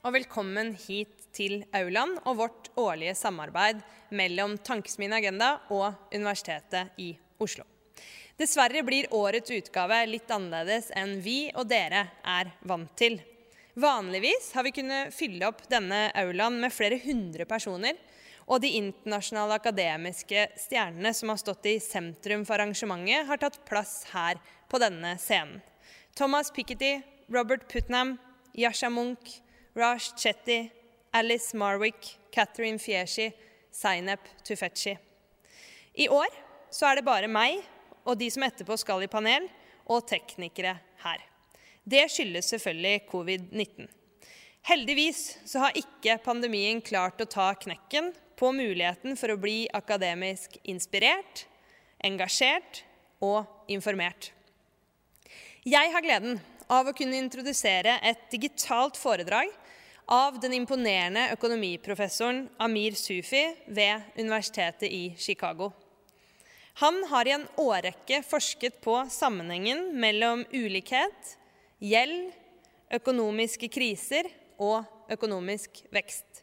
og velkommen hit til Auland og vårt årlige samarbeid mellom Tankesmien Agenda og Universitetet i Oslo. Dessverre blir årets utgave litt annerledes enn vi og dere er vant til. Vanligvis har vi kunnet fylle opp denne aulaen med flere hundre personer, og de internasjonale akademiske stjernene som har stått i sentrum for arrangementet, har tatt plass her på denne scenen. Thomas Piketty, Robert Putnam, Yasha Munch, Raj Chetty, Alice Marwick, Catherine Fieshi, Zainab Tufetchi. I år så er det bare meg og de som etterpå skal i panel, og teknikere her. Det skyldes selvfølgelig covid-19. Heldigvis så har ikke pandemien klart å ta knekken på muligheten for å bli akademisk inspirert, engasjert og informert. Jeg har gleden av å kunne introdusere et digitalt foredrag av den imponerende økonomiprofessoren Amir Sufi ved Universitetet i Chicago. Han har i en årrekke forsket på sammenhengen mellom ulikhet, gjeld, økonomiske kriser og økonomisk vekst.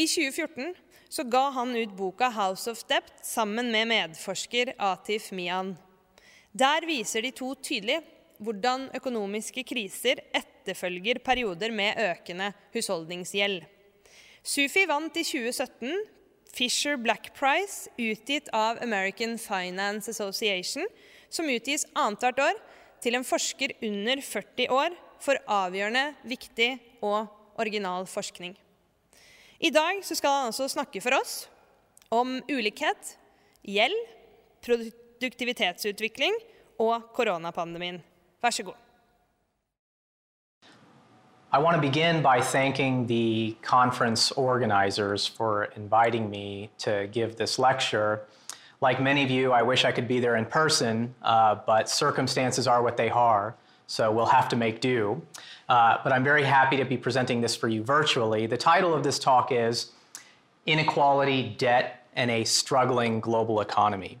I 2014 så ga han ut boka 'House of Dept' sammen med medforsker Atif Mian. Der viser de to tydelig hvordan økonomiske kriser etterfølger perioder med økende husholdningsgjeld. Sufi vant i 2017 Fisher Black Prize, utgitt av American Finance Association, som utgis annethvert år til en forsker under 40 år for avgjørende, viktig og original forskning. I dag skal han altså snakke for oss om ulikhet, gjeld, produktivitetsutvikling og koronapandemien. Vær så god. I want to begin by thanking the conference organizers for inviting me to give this lecture. Like many of you, I wish I could be there in person, uh, but circumstances are what they are, so we'll have to make do. Uh, but I'm very happy to be presenting this for you virtually. The title of this talk is Inequality, Debt, and a Struggling Global Economy.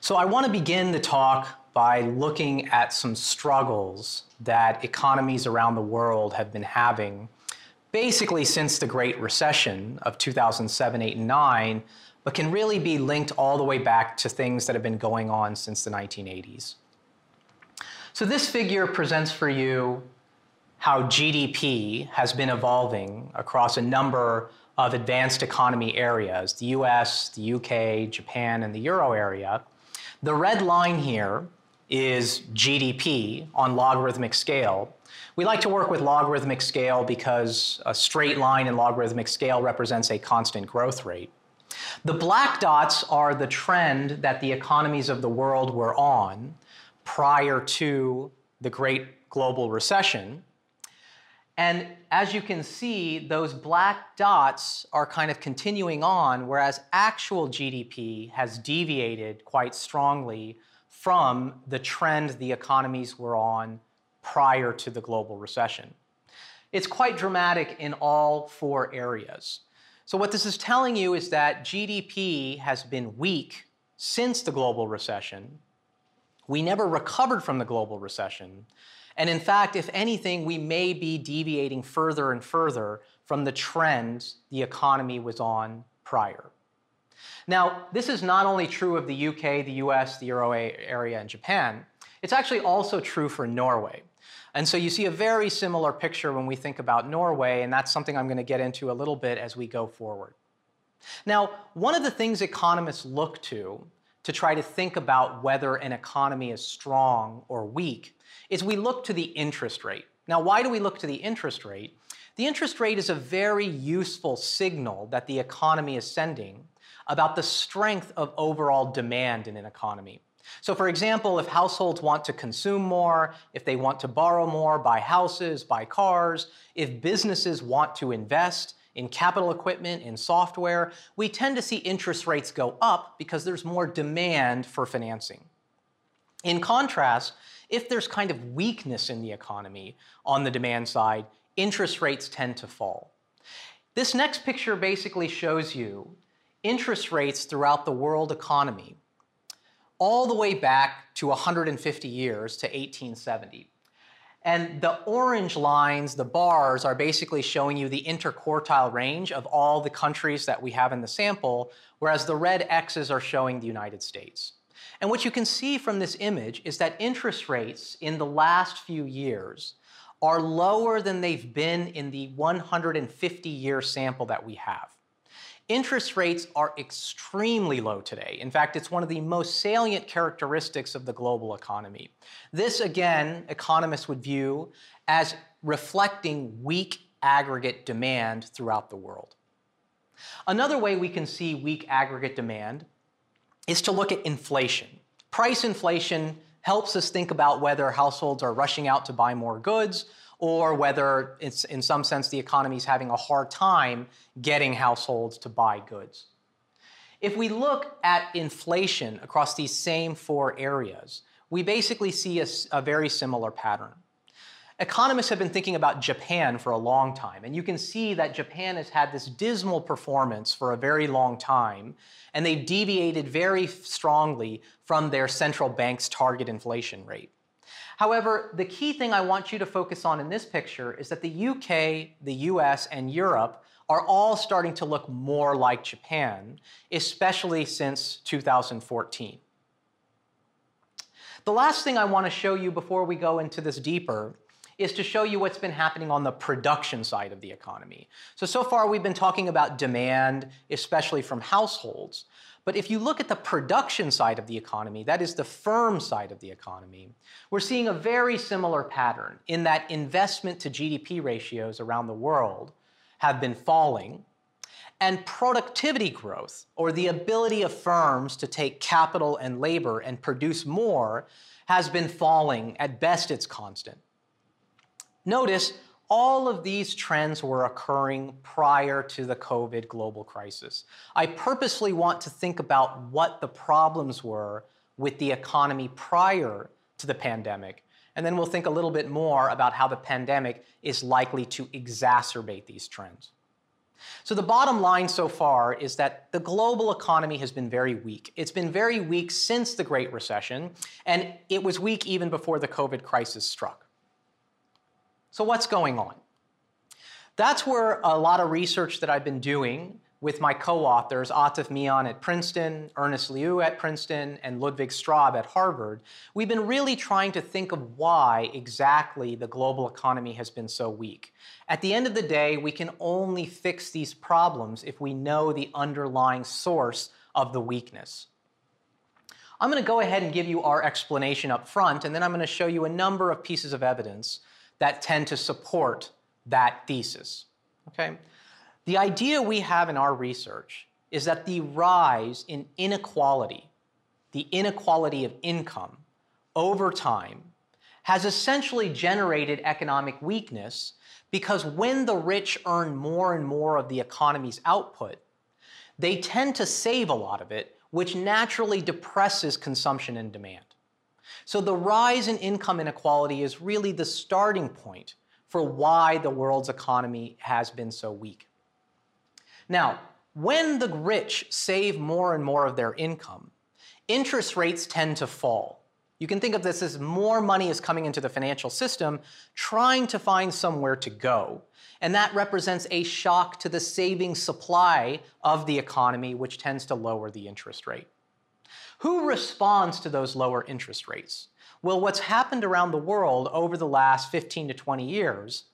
So I want to begin the talk by looking at some struggles that economies around the world have been having basically since the Great Recession of 2007, 8, and 9, but can really be linked all the way back to things that have been going on since the 1980s. So this figure presents for you how GDP has been evolving across a number of advanced economy areas, the US, the UK, Japan, and the Euro area. The red line here is GDP on logarithmic scale. We like to work with logarithmic scale because a straight line in logarithmic scale represents a constant growth rate. The black dots are the trend that the economies of the world were on prior to the great global recession. And as you can see, those black dots are kind of continuing on, whereas actual GDP has deviated quite strongly from the trend the economies were on prior to the global recession. It's quite dramatic in all four areas. So, what this is telling you is that GDP has been weak since the global recession. We never recovered from the global recession. And in fact, if anything, we may be deviating further and further from the trend the economy was on prior. Now, this is not only true of the UK, the US, the Euro area, and Japan, it's actually also true for Norway. And so you see a very similar picture when we think about Norway, and that's something I'm going to get into a little bit as we go forward. Now, one of the things economists look to to try to think about whether an economy is strong or weak is we look to the interest rate. Now, why do we look to the interest rate? The interest rate is a very useful signal that the economy is sending about the strength of overall demand in an economy. So, for example, if households want to consume more, if they want to borrow more, buy houses, buy cars, if businesses want to invest in capital equipment, in software, we tend to see interest rates go up because there's more demand for financing. In contrast, if there's kind of weakness in the economy on the demand side, interest rates tend to fall. This next picture basically shows you interest rates throughout the world economy all the way back to 150 years to 1870. And the orange lines, the bars, are basically showing you the interquartile range of all the countries that we have in the sample, whereas the red X's are showing the United States. And what you can see from this image is that interest rates in the last few years are lower than they've been in the 150 year sample that we have. Interest rates are extremely low today. In fact, it's one of the most salient characteristics of the global economy. This, again, economists would view as reflecting weak aggregate demand throughout the world. Another way we can see weak aggregate demand is to look at inflation. Price inflation helps us think about whether households are rushing out to buy more goods or whether it's in some sense the economy is having a hard time getting households to buy goods. If we look at inflation across these same four areas, we basically see a, a, very similar pattern. Economists have been thinking about Japan for a long time, and you can see that Japan has had this dismal performance for a very long time, and they've deviated very strongly from their central bank's target inflation rate. However, the key thing I want you to focus on in this picture is that the UK, the US, and Europe are all starting to look more like Japan, especially since 2014. The last thing I want to show you before we go into this deeper is to show you what's been happening on the production side of the economy. So, so far we've been talking about demand, especially from households. But if you look at the production side of the economy, that is the firm side of the economy, we're seeing a very similar pattern in that investment to GDP ratios around the world have been falling. And productivity growth, or the ability of firms to take capital and labor and produce more, has been falling. At best, it's constant. Notice all of these trends were occurring prior to the COVID global crisis. I purposely want to think about what the problems were with the economy prior to the pandemic, and then we'll think a little bit more about how the pandemic is likely to exacerbate these trends. So, the bottom line so far is that the global economy has been very weak. It's been very weak since the Great Recession, and it was weak even before the COVID crisis struck. So, what's going on? That's where a lot of research that I've been doing with my co authors, Atif Mian at Princeton, Ernest Liu at Princeton, and Ludwig Straub at Harvard, we've been really trying to think of why exactly the global economy has been so weak. At the end of the day, we can only fix these problems if we know the underlying source of the weakness. I'm going to go ahead and give you our explanation up front, and then I'm going to show you a number of pieces of evidence that tend to support that thesis. Okay? The idea we have in our research is that the rise in inequality, the inequality of income over time, has essentially generated economic weakness because when the rich earn more and more of the economy's output, they tend to save a lot of it, which naturally depresses consumption and demand. So the rise in income inequality is really the starting point for why the world's economy has been so weak. Now, when the rich save more and more of their income, interest rates tend to fall. You can think of this as more money is coming into the financial system, trying to find somewhere to go. And that represents a shock to the saving supply of the economy, which tends to lower the interest rate. Who responds to those lower interest rates? Well, what's happened around the world over the last 15 to 20 years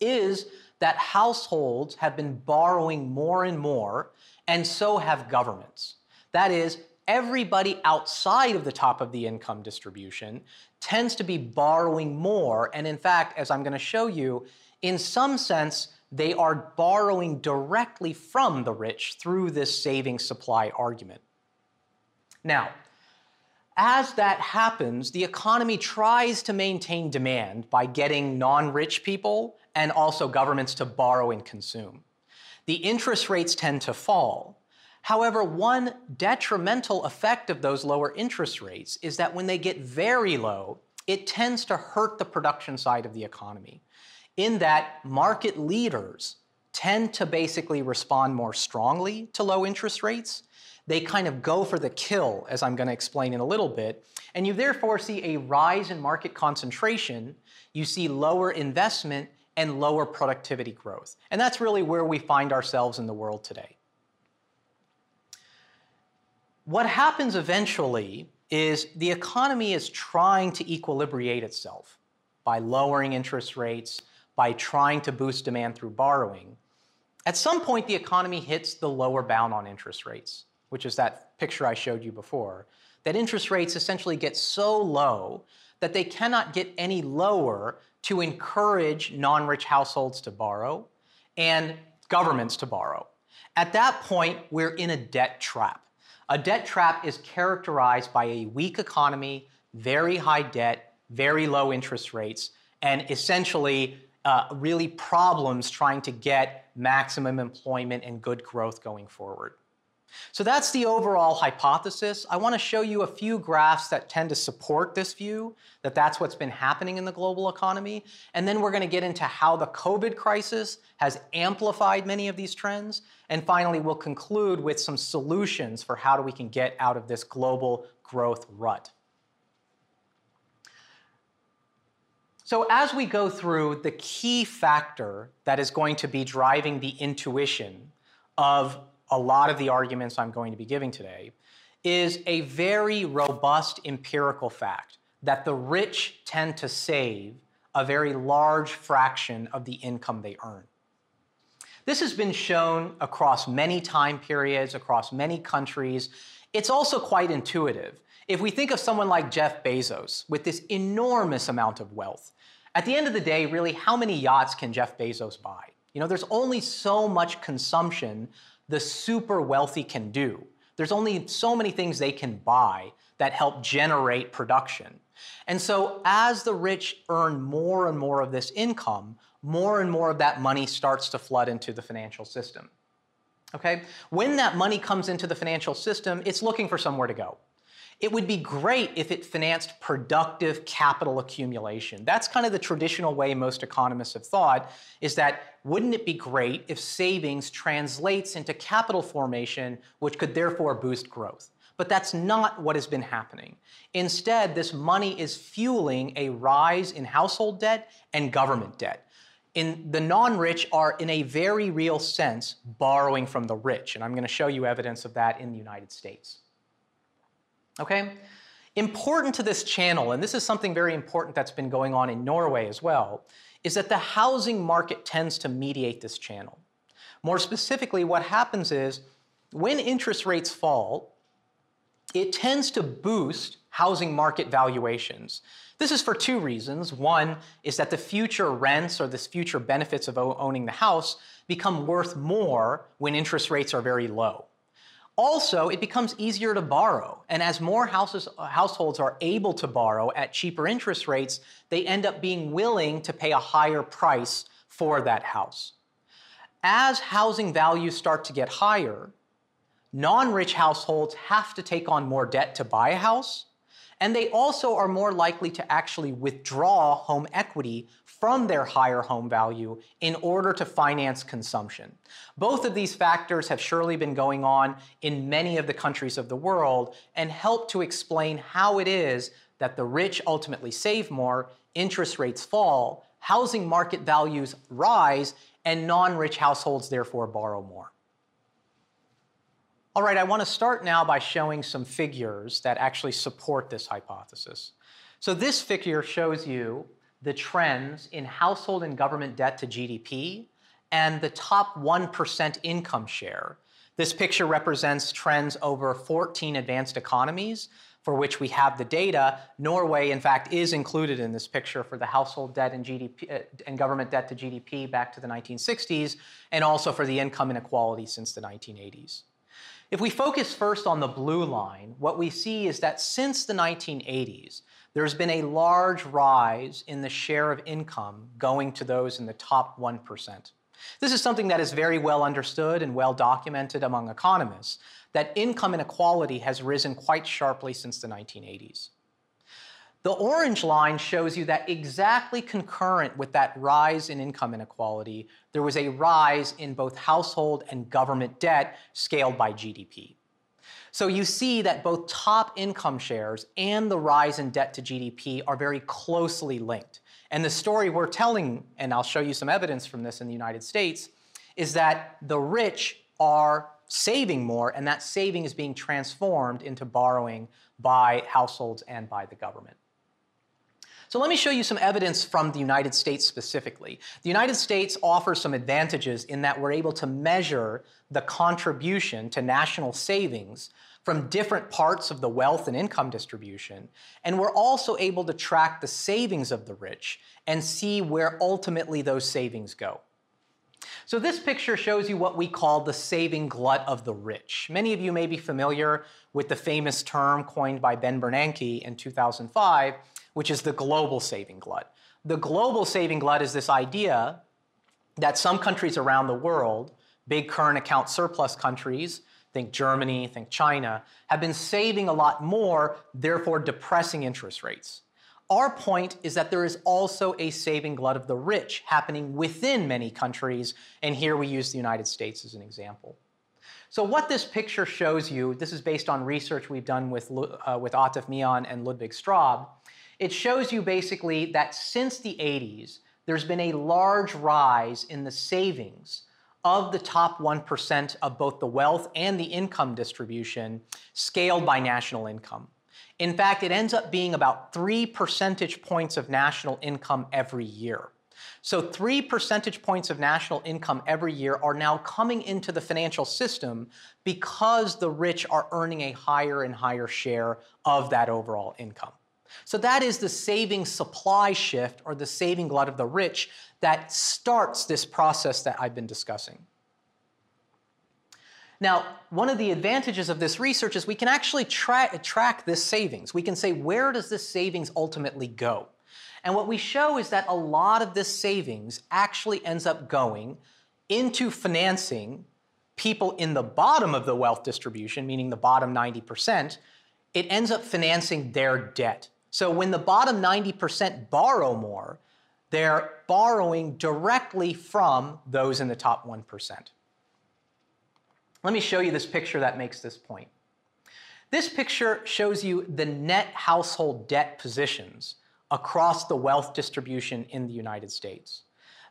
is that households have been borrowing more and more, and so have governments. That is, everybody outside of the top of the income distribution tends to be borrowing more. And in fact, as I'm going to show you, in some sense, they are borrowing directly from the rich through this saving supply argument. Now, as that happens, the economy tries to maintain demand by getting non rich people and also governments to borrow and consume. The interest rates tend to fall. However, one detrimental effect of those lower interest rates is that when they get very low, it tends to hurt the production side of the economy, in that market leaders tend to basically respond more strongly to low interest rates they kind of go for the kill, as I'm going to explain in a little bit. And you therefore see a rise in market concentration, you see lower investment and lower productivity growth. And that's really where we find ourselves in the world today. What happens eventually is the economy is trying to equilibrate itself by lowering interest rates, by trying to boost demand through borrowing. At some point, the economy hits the lower bound on interest rates, which is that picture I showed you before, that interest rates essentially get so low that they cannot get any lower to encourage non rich households to borrow and governments to borrow. At that point, we're in a debt trap. A debt trap is characterized by a weak economy, very high debt, very low interest rates, and essentially uh, really problems trying to get maximum employment and good growth going forward. So that's the overall hypothesis. I want to show you a few graphs that tend to support this view, that that's what's been happening in the global economy. And then we're going to get into how the COVID crisis has amplified many of these trends. And finally, we'll conclude with some solutions for how we can get out of this global growth rut. So as we go through, the key factor that is going to be driving the intuition of a lot of the arguments I'm going to be giving today is a very robust empirical fact that the rich tend to save a very large fraction of the income they earn. This has been shown across many time periods, across many countries. It's also quite intuitive. If we think of someone like Jeff Bezos with this enormous amount of wealth, at the end of the day, really, how many yachts can Jeff Bezos buy? You know, there's only so much consumption the super wealthy can do. There's only so many things they can buy that help generate production. And so, as the rich earn more and more of this income, more and more of that money starts to flood into the financial system. Okay? When that money comes into the financial system, it's looking for somewhere to go. It would be great if it financed productive capital accumulation. That's kind of the traditional way most economists have thought is that wouldn't it be great if savings translates into capital formation, which could therefore boost growth? But that's not what has been happening. Instead, this money is fueling a rise in household debt and government debt. In the non-rich are in a very real sense borrowing from the rich, and I'm going to show you evidence of that in the United States. Okay? Important to this channel, and this is something very important that's been going on in Norway as well, is that the housing market tends to mediate this channel. More specifically, what happens is when interest rates fall, it tends to boost housing market valuations. This is for two reasons. One is that the future rents or the future benefits of owning the house become worth more when interest rates are very low. Also, it becomes easier to borrow. And as more houses, uh, households are able to borrow at cheaper interest rates, they end up being willing to pay a higher price for that house. As housing values start to get higher, non rich households have to take on more debt to buy a house, and they also are more likely to actually withdraw home equity from their higher home value in order to finance consumption. Both of these factors have surely been going on in many of the countries of the world and help to explain how it is that the rich ultimately save more, interest rates fall, housing market values rise, and non rich households therefore borrow more. All right, I want to start now by showing some figures that actually support this hypothesis. So this figure shows you the trends in household and government debt to GDP and the top 1% income share. This picture represents trends over 14 advanced economies for which we have the data. Norway, in fact, is included in this picture for the household debt and GDP uh, and government debt to GDP back to the 1960s, and also for the income inequality since the 1980s. If we focus first on the blue line, what we see is that since the 1980s, there's been a large rise in the share of income going to those in the top 1%. This is something that is very well understood and well documented among economists, that income inequality has risen quite sharply since the 1980s. The orange line shows you that exactly concurrent with that rise in income inequality, there was a rise in both household and government debt scaled by GDP. So you see that both top income shares and the rise in debt to GDP are very closely linked. And the story we're telling, and I'll show you some evidence from this in the United States, is that the rich are saving more, and that saving is being transformed into borrowing by households and by the government. So let me show you some evidence from the United States specifically. The United States offers some advantages in that we're able to measure the contribution to national savings from different parts of the wealth and income distribution. And we're also able to track the savings of the rich and see where ultimately those savings go. So this picture shows you what we call the saving glut of the rich. Many of you may be familiar with the famous term coined by Ben Bernanke in 2005, which is the global saving glut. The global saving glut is this idea that some countries around the world, big current account surplus countries, think Germany, think China, have been saving a lot more, therefore depressing interest rates. Our point is that there is also a saving glut of the rich happening within many countries, and here we use the United States as an example. So what this picture shows you, this is based on research we've done with, uh, with Atif Mian and Ludwig Straub, it shows you basically that since the 80s, there's been a large rise in the savings of the top 1% of both the wealth and the income distribution scaled by national income. In fact, it ends up being about three percentage points of national income every year. So, three percentage points of national income every year are now coming into the financial system because the rich are earning a higher and higher share of that overall income. So, that is the saving supply shift or the saving glut of the rich that starts this process that I've been discussing. Now, one of the advantages of this research is we can actually tra track this savings. We can say, where does this savings ultimately go? And what we show is that a lot of this savings actually ends up going into financing people in the bottom of the wealth distribution, meaning the bottom 90%, it ends up financing their debt. So when the bottom 90% borrow more, they're borrowing directly from those in the top 1%. Let me show you this picture that makes this point. This picture shows you the net household debt positions across the wealth distribution in the United States.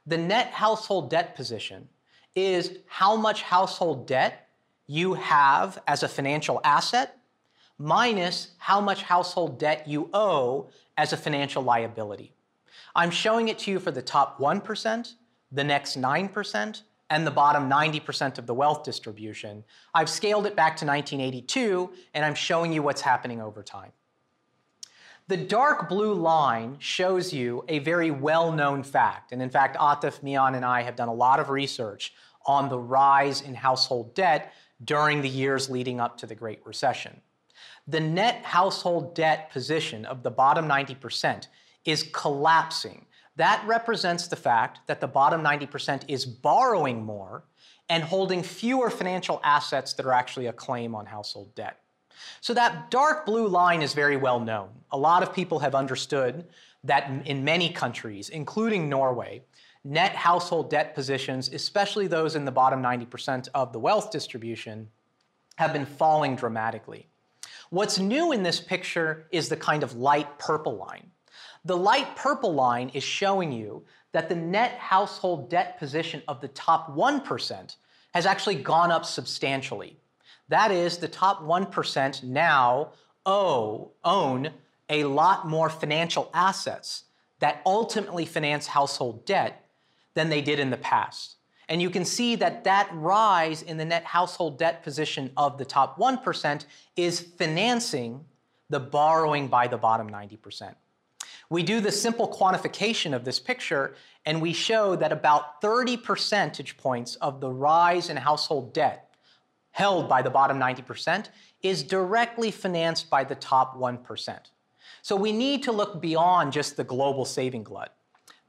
The net household debt position is how much household debt you have as a financial asset minus how much household debt you owe as a financial liability. I'm showing it to you for the top 1%, the next 9%, and the bottom 90% of the wealth distribution. I've scaled it back to 1982, and I'm showing you what's happening over time. The dark blue line shows you a very well-known fact, and in fact, Atif Mian and I have done a lot of research on the rise in household debt during the years leading up to the Great Recession. The net household debt position of the bottom 90% is collapsing that represents the fact that the bottom 90% is borrowing more and holding fewer financial assets that are actually a claim on household debt. So that dark blue line is very well known. A lot of people have understood that in many countries, including Norway, net household debt positions, especially those in the bottom 90% of the wealth distribution, have been falling dramatically. What's new in this picture is the kind of light purple line. The light purple line is showing you that the net household debt position of the top 1% has actually gone up substantially. That is, the top 1% now owe, own a lot more financial assets that ultimately finance household debt than they did in the past. And you can see that that rise in the net household debt position of the top 1% is financing the borrowing by the bottom 90%. We do the simple quantification of this picture, and we show that about 30 percentage points of the rise in household debt held by the bottom 90% is directly financed by the top 1%. So we need to look beyond just the global saving glut.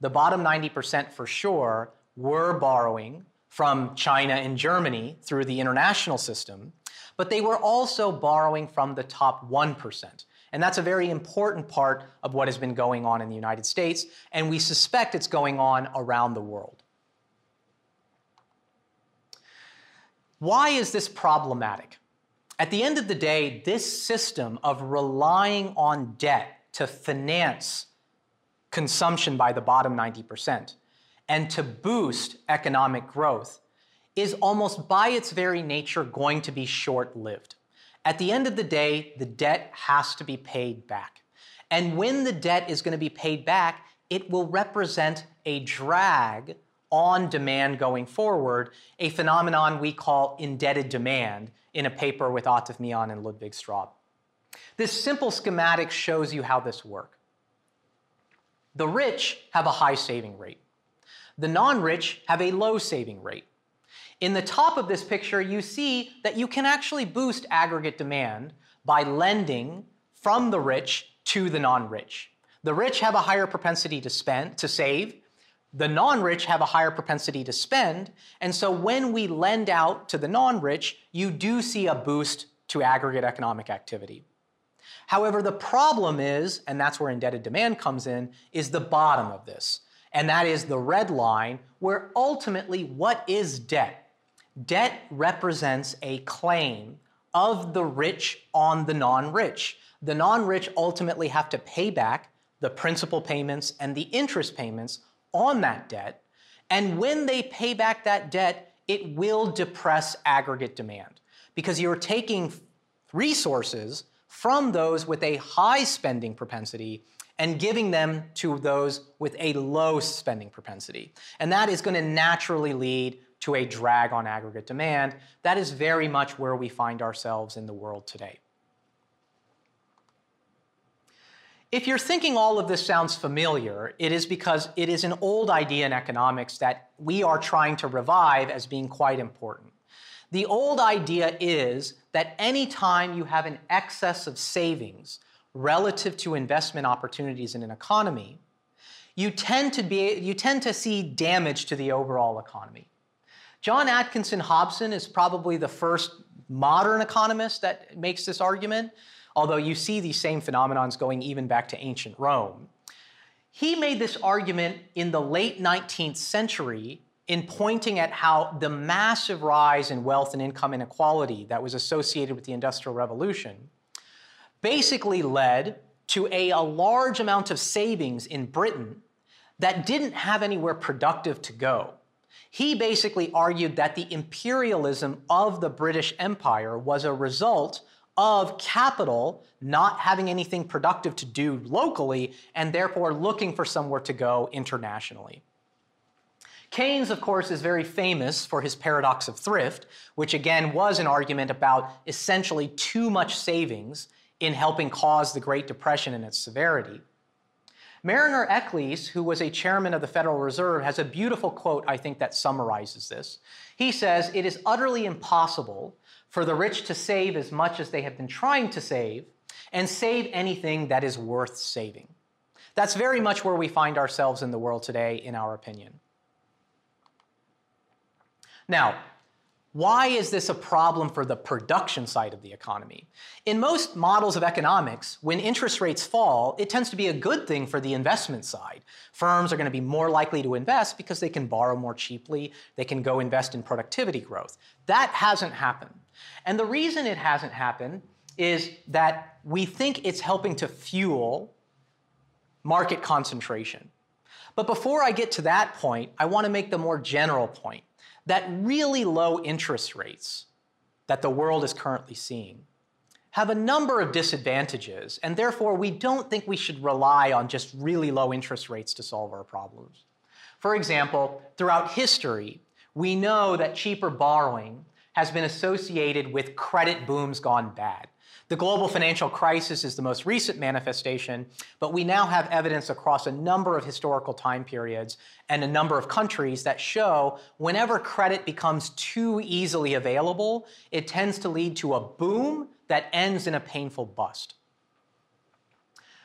The bottom 90% for sure were borrowing from China and Germany through the international system, but they were also borrowing from the top 1%. And that's a very important part of what has been going on in the United States, and we suspect it's going on around the world. Why is this problematic? At the end of the day, this system of relying on debt to finance consumption by the bottom 90% and to boost economic growth is almost by its very nature going to be short lived. At the end of the day, the debt has to be paid back. And when the debt is going to be paid back, it will represent a drag on demand going forward, a phenomenon we call indebted demand in a paper with Atif Mian and Ludwig Straub. This simple schematic shows you how this works. The rich have a high saving rate. The non-rich have a low saving rate. In the top of this picture, you see that you can actually boost aggregate demand by lending from the rich to the non-rich. The rich have a higher propensity to spend, to save. The non-rich have a higher propensity to spend. And so when we lend out to the non-rich, you do see a boost to aggregate economic activity. However, the problem is, and that's where indebted demand comes in, is the bottom of this. And that is the red line, where ultimately, what is debt? Debt represents a claim of the rich on the non rich. The non rich ultimately have to pay back the principal payments and the interest payments on that debt. And when they pay back that debt, it will depress aggregate demand because you're taking resources from those with a high spending propensity and giving them to those with a low spending propensity. And that is going to naturally lead to a drag on aggregate demand. That is very much where we find ourselves in the world today. If you're thinking all of this sounds familiar, it is because it is an old idea in economics that we are trying to revive as being quite important. The old idea is that anytime you have an excess of savings relative to investment opportunities in an economy, you tend to, be, you tend to see damage to the overall economy. John Atkinson Hobson is probably the first modern economist that makes this argument, although you see these same phenomenons going even back to ancient Rome. He made this argument in the late 19th century in pointing at how the massive rise in wealth and income inequality that was associated with the Industrial Revolution basically led to a, a, large amount of savings in Britain that didn't have anywhere productive to go. He basically argued that the imperialism of the British Empire was a result of capital not having anything productive to do locally and therefore looking for somewhere to go internationally. Keynes, of course, is very famous for his paradox of thrift, which again was an argument about essentially too much savings in helping cause the Great Depression and its severity. Mariner Eccles, who was a chairman of the Federal Reserve, has a beautiful quote, I think, that summarizes this. He says, It is utterly impossible for the rich to save as much as they have been trying to save and save anything that is worth saving. That's very much where we find ourselves in the world today, in our opinion. Now, why is this a problem for the production side of the economy? In most models of economics, when interest rates fall, it tends to be a good thing for the investment side. Firms are going to be more likely to invest because they can borrow more cheaply, they can go invest in productivity growth. That hasn't happened. And the reason it hasn't happened is that we think it's helping to fuel market concentration. But before I get to that point, I want to make the more general point that really low interest rates that the world is currently seeing have a number of disadvantages, and therefore we don't think we should rely on just really low interest rates to solve our problems. For example, throughout history, we know that cheaper borrowing has been associated with credit booms gone bad. The global financial crisis is the most recent manifestation, but we now have evidence across a number of historical time periods and a number of countries that show whenever credit becomes too easily available, it tends to lead to a boom that ends in a painful bust.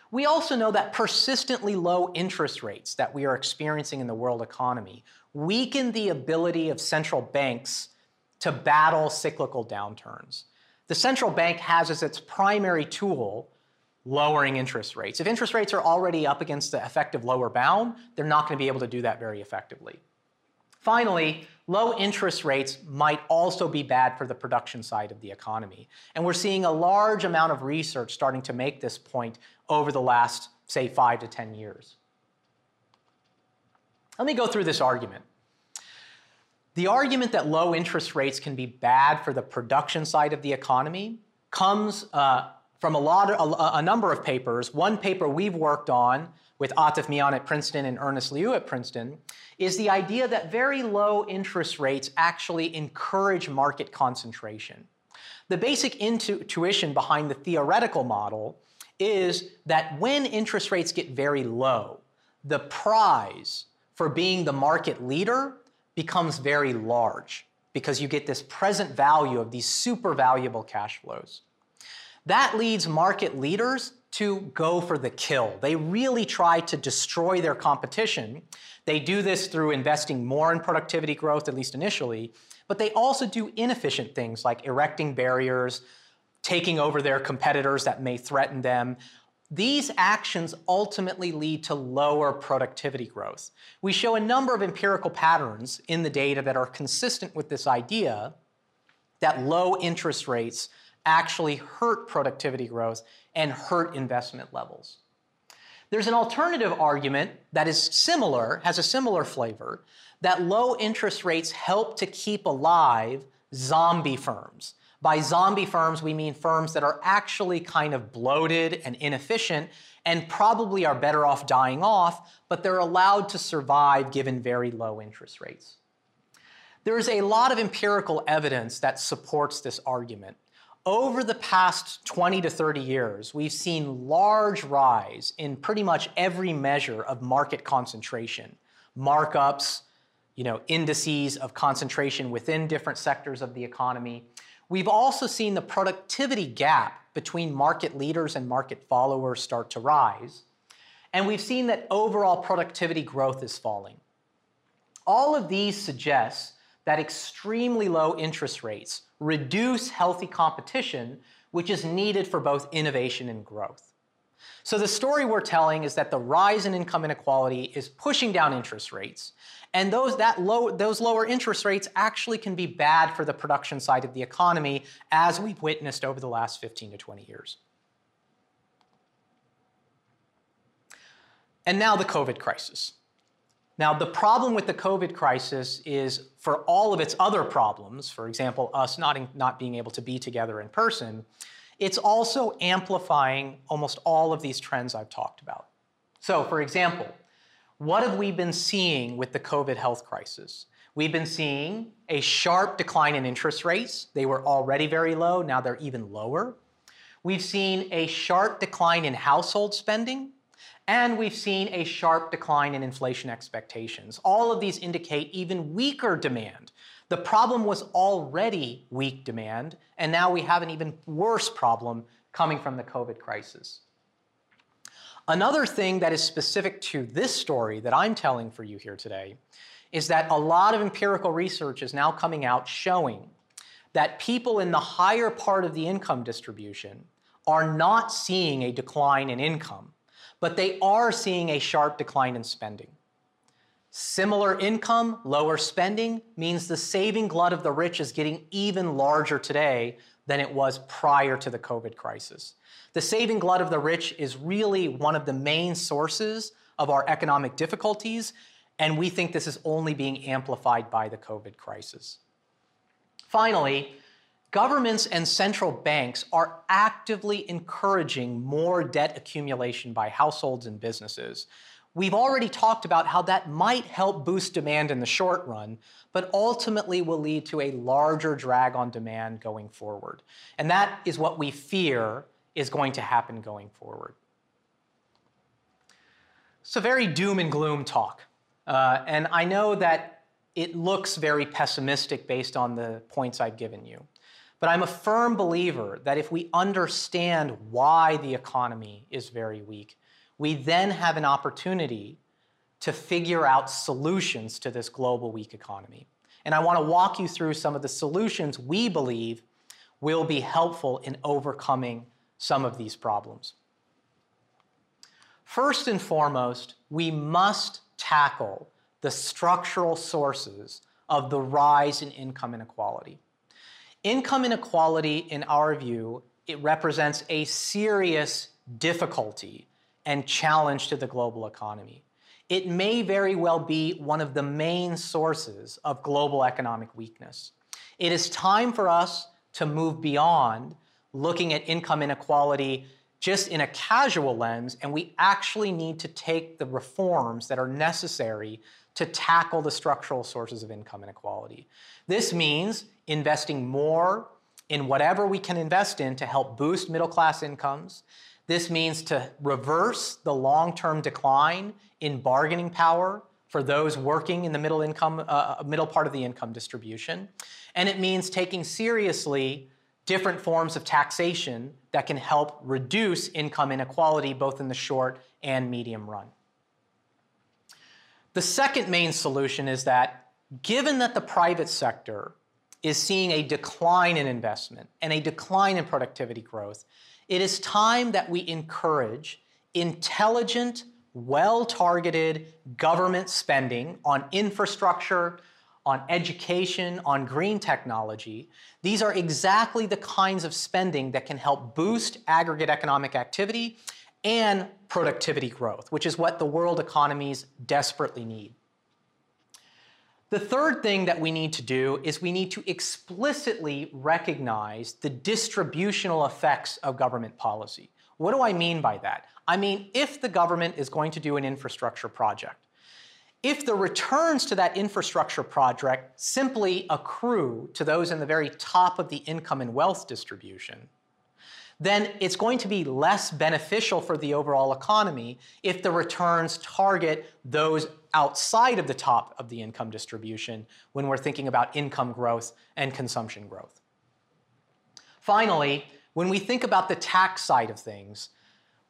We also know that persistently low interest rates that we are experiencing in the world economy weaken the ability of central banks to battle cyclical downturns the central bank has as its primary tool lowering interest rates. If interest rates are already up against the effective lower bound, they're not going to be able to do that very effectively. Finally, low interest rates might also be bad for the production side of the economy. And we're seeing a large amount of research starting to make this point over the last, say, five to 10 years. Let me go through this argument. The argument that low interest rates can be bad for the production side of the economy comes uh, from a, lot of, a, a, number of papers. One paper we've worked on with Atif Mian at Princeton and Ernest Liu at Princeton is the idea that very low interest rates actually encourage market concentration. The basic intuition behind the theoretical model is that when interest rates get very low, the prize for being the market leader becomes very large because you get this present value of these super valuable cash flows. That leads market leaders to go for the kill. They really try to destroy their competition. They do this through investing more in productivity growth, at least initially, but they also do inefficient things like erecting barriers, taking over their competitors that may threaten them, these actions ultimately lead to lower productivity growth. We show a number of empirical patterns in the data that are consistent with this idea that low interest rates actually hurt productivity growth and hurt investment levels. There's an alternative argument that is similar, has a similar flavor, that low interest rates help to keep alive zombie firms. By zombie firms, we mean firms that are actually kind of bloated and inefficient and probably are better off dying off, but they're allowed to survive given very low interest rates. There is a lot of empirical evidence that supports this argument. Over the past 20 to 30 years, we've seen large rise in pretty much every measure of market concentration, markups, you know, indices of concentration within different sectors of the economy. We've also seen the productivity gap between market leaders and market followers start to rise. And we've seen that overall productivity growth is falling. All of these suggest that extremely low interest rates reduce healthy competition, which is needed for both innovation and growth. So the story we're telling is that the rise in income inequality is pushing down interest rates, and those, that low, those lower interest rates actually can be bad for the production side of the economy, as we've witnessed over the last 15 to 20 years. And now the COVID crisis. Now, the problem with the COVID crisis is for all of its other problems, for example, us not, in, not being able to be together in person, it's also amplifying almost all of these trends I've talked about. So, for example, what have we been seeing with the COVID health crisis? We've been seeing a sharp decline in interest rates. They were already very low, now they're even lower. We've seen a sharp decline in household spending, and we've seen a sharp decline in inflation expectations. All of these indicate even weaker demand. The problem was already weak demand, and now we have an even worse problem coming from the COVID crisis. Another thing that is specific to this story that I'm telling for you here today is that a lot of empirical research is now coming out showing that people in the higher part of the income distribution are not seeing a decline in income, but they are seeing a sharp decline in spending. Similar income, lower spending means the saving glut of the rich is getting even larger today than it was prior to the COVID crisis. The saving glut of the rich is really one of the main sources of our economic difficulties, and we think this is only being amplified by the COVID crisis. Finally, governments and central banks are actively encouraging more debt accumulation by households and businesses. We've already talked about how that might help boost demand in the short run, but ultimately will lead to a larger drag on demand going forward. And that is what we fear is going to happen going forward. So, very doom and gloom talk. Uh, and I know that it looks very pessimistic based on the points I've given you. But I'm a firm believer that if we understand why the economy is very weak, we then have an opportunity to figure out solutions to this global weak economy. And I want to walk you through some of the solutions we believe will be helpful in overcoming some of these problems. First and foremost, we must tackle the structural sources of the rise in income inequality. Income inequality, in our view, it represents a serious difficulty and challenge to the global economy. It may very well be one of the main sources of global economic weakness. It is time for us to move beyond looking at income inequality just in a casual lens, and we actually need to take the reforms that are necessary to tackle the structural sources of income inequality. This means investing more in whatever we can invest in to help boost middle class incomes. This means to reverse the long term decline in bargaining power for those working in the middle income, uh, uh, middle part of the income distribution. And it means taking seriously different forms of taxation that can help reduce income inequality both in the short and medium run. The second main solution is that given that the private sector is seeing a decline in investment and a decline in productivity growth, it is time that we encourage intelligent, well targeted government spending on infrastructure, on education, on green technology. These are exactly the kinds of spending that can help boost aggregate economic activity and productivity growth, which is what the world economies desperately need. The third thing that we need to do is we need to explicitly recognize the distributional effects of government policy. What do I mean by that? I mean, if the government is going to do an infrastructure project, if the returns to that infrastructure project simply accrue to those in the very top of the income and wealth distribution, then it's going to be less beneficial for the overall economy if the returns target those outside of the top of the income distribution when we're thinking about income growth and consumption growth. Finally, when we think about the tax side of things,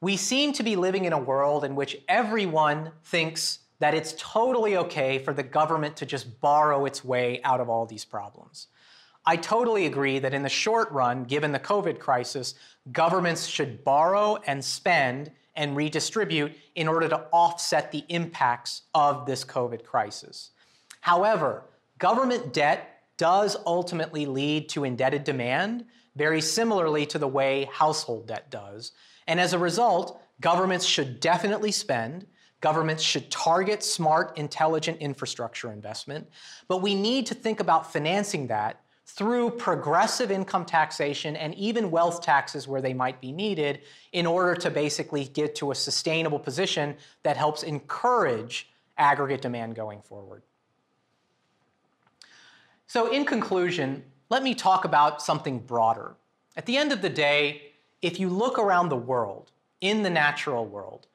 we seem to be living in a world in which everyone thinks that it's totally okay for the government to just borrow its way out of all these problems. I totally agree that in the short run, given the COVID crisis, governments should borrow and spend and redistribute in order to offset the impacts of this COVID crisis. However, government debt does ultimately lead to indebted demand, very similarly to the way household debt does. And as a result, governments should definitely spend. Governments should target smart, intelligent infrastructure investment. But we need to think about financing that through progressive income taxation and even wealth taxes where they might be needed in order to basically get to a sustainable position that helps encourage aggregate demand going forward. So, in conclusion, let me talk about something broader. At the end of the day, if you look around the world, in the natural world,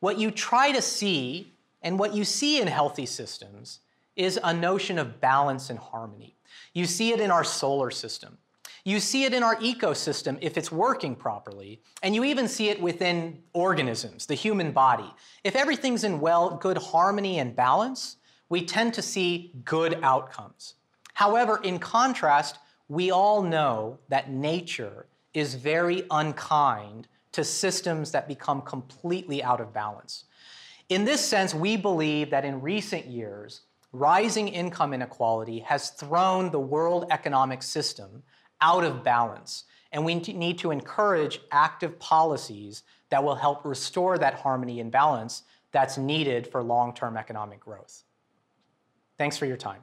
what you try to see and what you see in healthy systems is a notion of balance and harmony. You see it in our solar system. You see it in our ecosystem if it's working properly, and you even see it within organisms, the human body. If everything's in well, good harmony and balance, we tend to see good outcomes. However, in contrast, we all know that nature is very unkind to systems that become completely out of balance. In this sense, we believe that in recent years, rising income inequality has thrown the world economic system out of balance. And we need to encourage active policies that will help restore that harmony and balance that's needed for long term economic growth. Thanks for your time.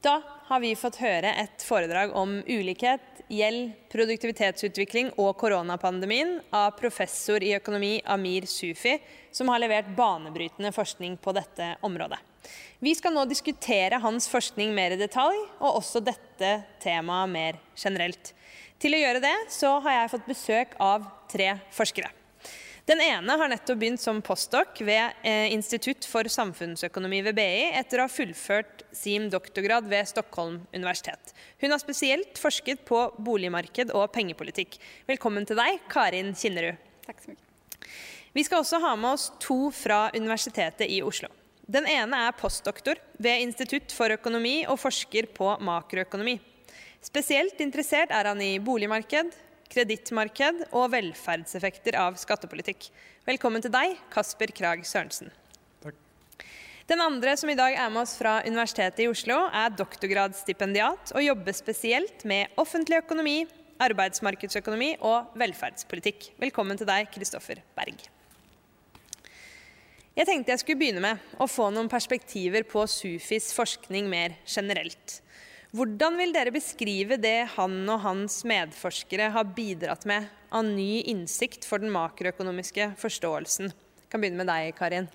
Da har vi fått høre et foredrag om ulikhet, gjeld, produktivitetsutvikling og koronapandemien av professor i økonomi Amir Sufi, som har levert banebrytende forskning på dette området. Vi skal nå diskutere hans forskning mer i detalj, og også dette temaet mer generelt. Til å gjøre det så har jeg fått besøk av tre forskere. Den ene har nettopp begynt som postdoc ved eh, Institutt for samfunnsøkonomi ved BI etter å ha fullført sin doktorgrad ved Stockholm universitet. Hun har spesielt forsket på boligmarked og pengepolitikk. Velkommen til deg, Karin Kinnerud. Takk så mye. Vi skal også ha med oss to fra Universitetet i Oslo. Den ene er postdoktor ved Institutt for økonomi og forsker på makroøkonomi. Spesielt interessert er han i boligmarked, kredittmarked og velferdseffekter av skattepolitikk. Velkommen til deg, Kasper Krag Sørensen. Takk. Den andre som i dag er med oss fra Universitetet i Oslo, er doktorgradsstipendiat og jobber spesielt med offentlig økonomi, arbeidsmarkedsøkonomi og velferdspolitikk. Velkommen til deg, Kristoffer Berg. Jeg tenkte jeg skulle begynne med å få noen perspektiver på Sufis forskning mer generelt. Hvordan vil dere beskrive det han og hans medforskere har bidratt med av ny innsikt for den makroøkonomiske forståelsen? Jeg kan begynne med deg, Karin.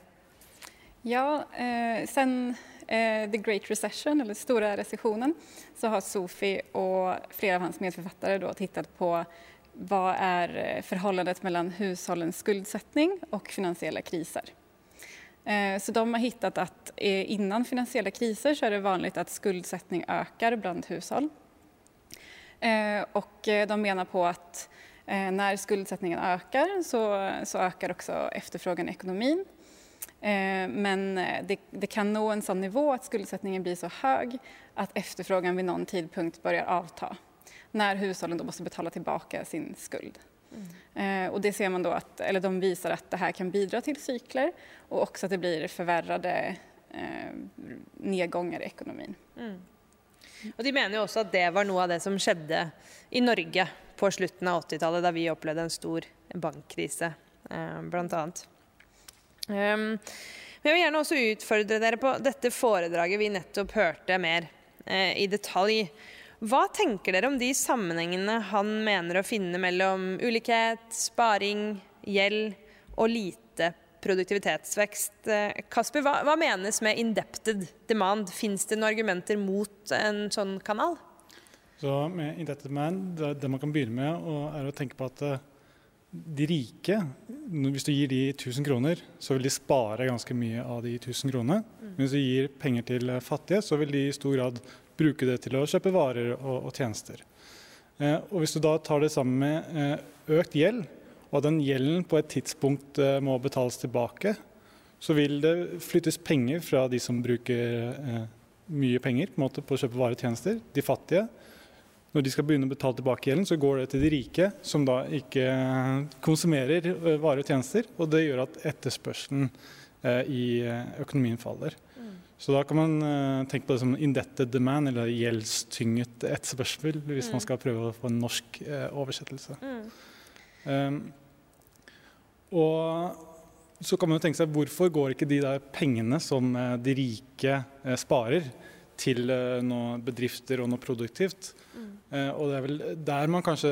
Ja, eh, sen eh, The Great Recession, eller store resesjonen, så har Sofi og flere av hans medforfattere då tittat på hva er forholdet mellom husholdens hushållens og finansielle kriser. Eh, så de har hittat att eh, innan finansiella kriser så är det vanligt att skuldsättning ökar bland hushåll. Och de menar på att när skuldsättningen ökar så, så ökar också efterfrågan i ekonomin. Eh, men eh, det, det, kan nå en sånn nivå at skuldsättningen blir så høy at efterfrågan vid någon tidpunkt börjar avta Når hushållen då måste betala tilbake sin skuld. Mm. Och det ser man då att, eller de visar att det här kan bidra till cykler och också att det blir förvärrade eh, nedgångar i ekonomin. Mm. Og De mener jo også at det var noe av det som skjedde i Norge på slutten av 80-tallet, da vi opplevde en stor bankkrise, eh, annet. Um, men jeg vil gjerne også utfordre dere på dette foredraget vi nettopp hørte mer eh, i detalj. Hva tenker dere om de sammenhengene han mener å finne mellom ulikhet, sparing, gjeld og lite produktivitetsvekst? Eh, Kasper, hva, hva menes med indebted demand? Fins det noen argumenter mot en sånn kanal? Så med indebted demand, det, man kan begynne med, er å tenke på at uh, de rike, hvis du gir de 1000 kroner, så vil de spare ganske mye av de 1000 kronene. Mm. Hvis du gir penger til fattige, så vil de i stor grad bruke det til å kjøpe varer og, og tjenester. Eh, og hvis du da tar det sammen med eh, økt gjeld, og den gjelden på et tidspunkt eh, må betales tilbake, så vil det flyttes penger fra de som bruker eh, mye penger på, på, å kjøpe varer og tjenester, de fattige, når de skal begynne å betale tilbake gjelden, så går det til de rike, som da ikke konsumerer eh, varer og tjenester. Og det gjør at etterspørselen eh, i eh, økonomien faller. Mm. Så da kan man tenke på det som indebted demand, eller gjeldstynget etterspørsel, hvis mm. man skal prøve å få en norsk oversettelse. Mm. Um, og så kan man jo tenke seg hvorfor går ikke de der pengene som de rike sparer, til noe bedrifter og noe produktivt? Eh, og det er vel der man kanskje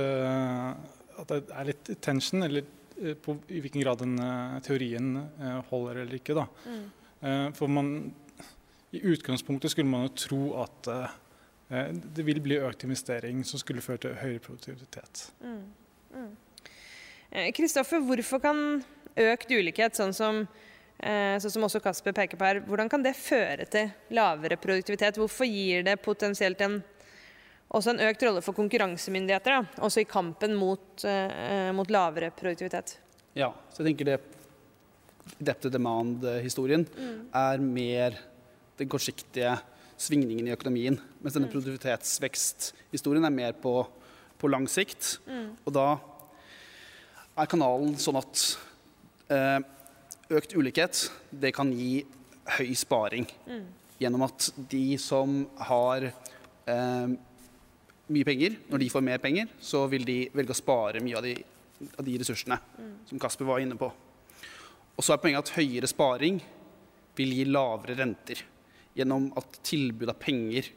At det er litt tension, eller eh, på, i hvilken grad den teorien holder eller ikke. da. Mm. For man I utgangspunktet skulle man jo tro at det vil bli økt investering som skulle føre til høyere produktivitet. Kristoffer, mm. mm. hvorfor kan økt ulikhet, sånn som, sånn som også Kasper peker på her, hvordan kan det føre til lavere produktivitet? Hvorfor gir det potensielt en også en økt rolle for konkurransemyndigheter, da, også i kampen mot, eh, mot, lavere produktivitet. Ja, så jeg tenker det Depte to demand-historien mm. er mer den kortsiktige svingningen i økonomien. Mens denne mm. produktivitetsveksthistorien er mer på, på lang sikt. Mm. Og da er kanalen sånn at eh, økt ulikhet det kan gi høy sparing. Mm. Gjennom at de som har eh, mye penger, når de får mer penger, så vil de velge å spare mye av de, av de ressursene, mm. som Kasper var inne på. Og så er poenget at høyere sparing vil gi lavere renter. Gjennom at tilbud av penger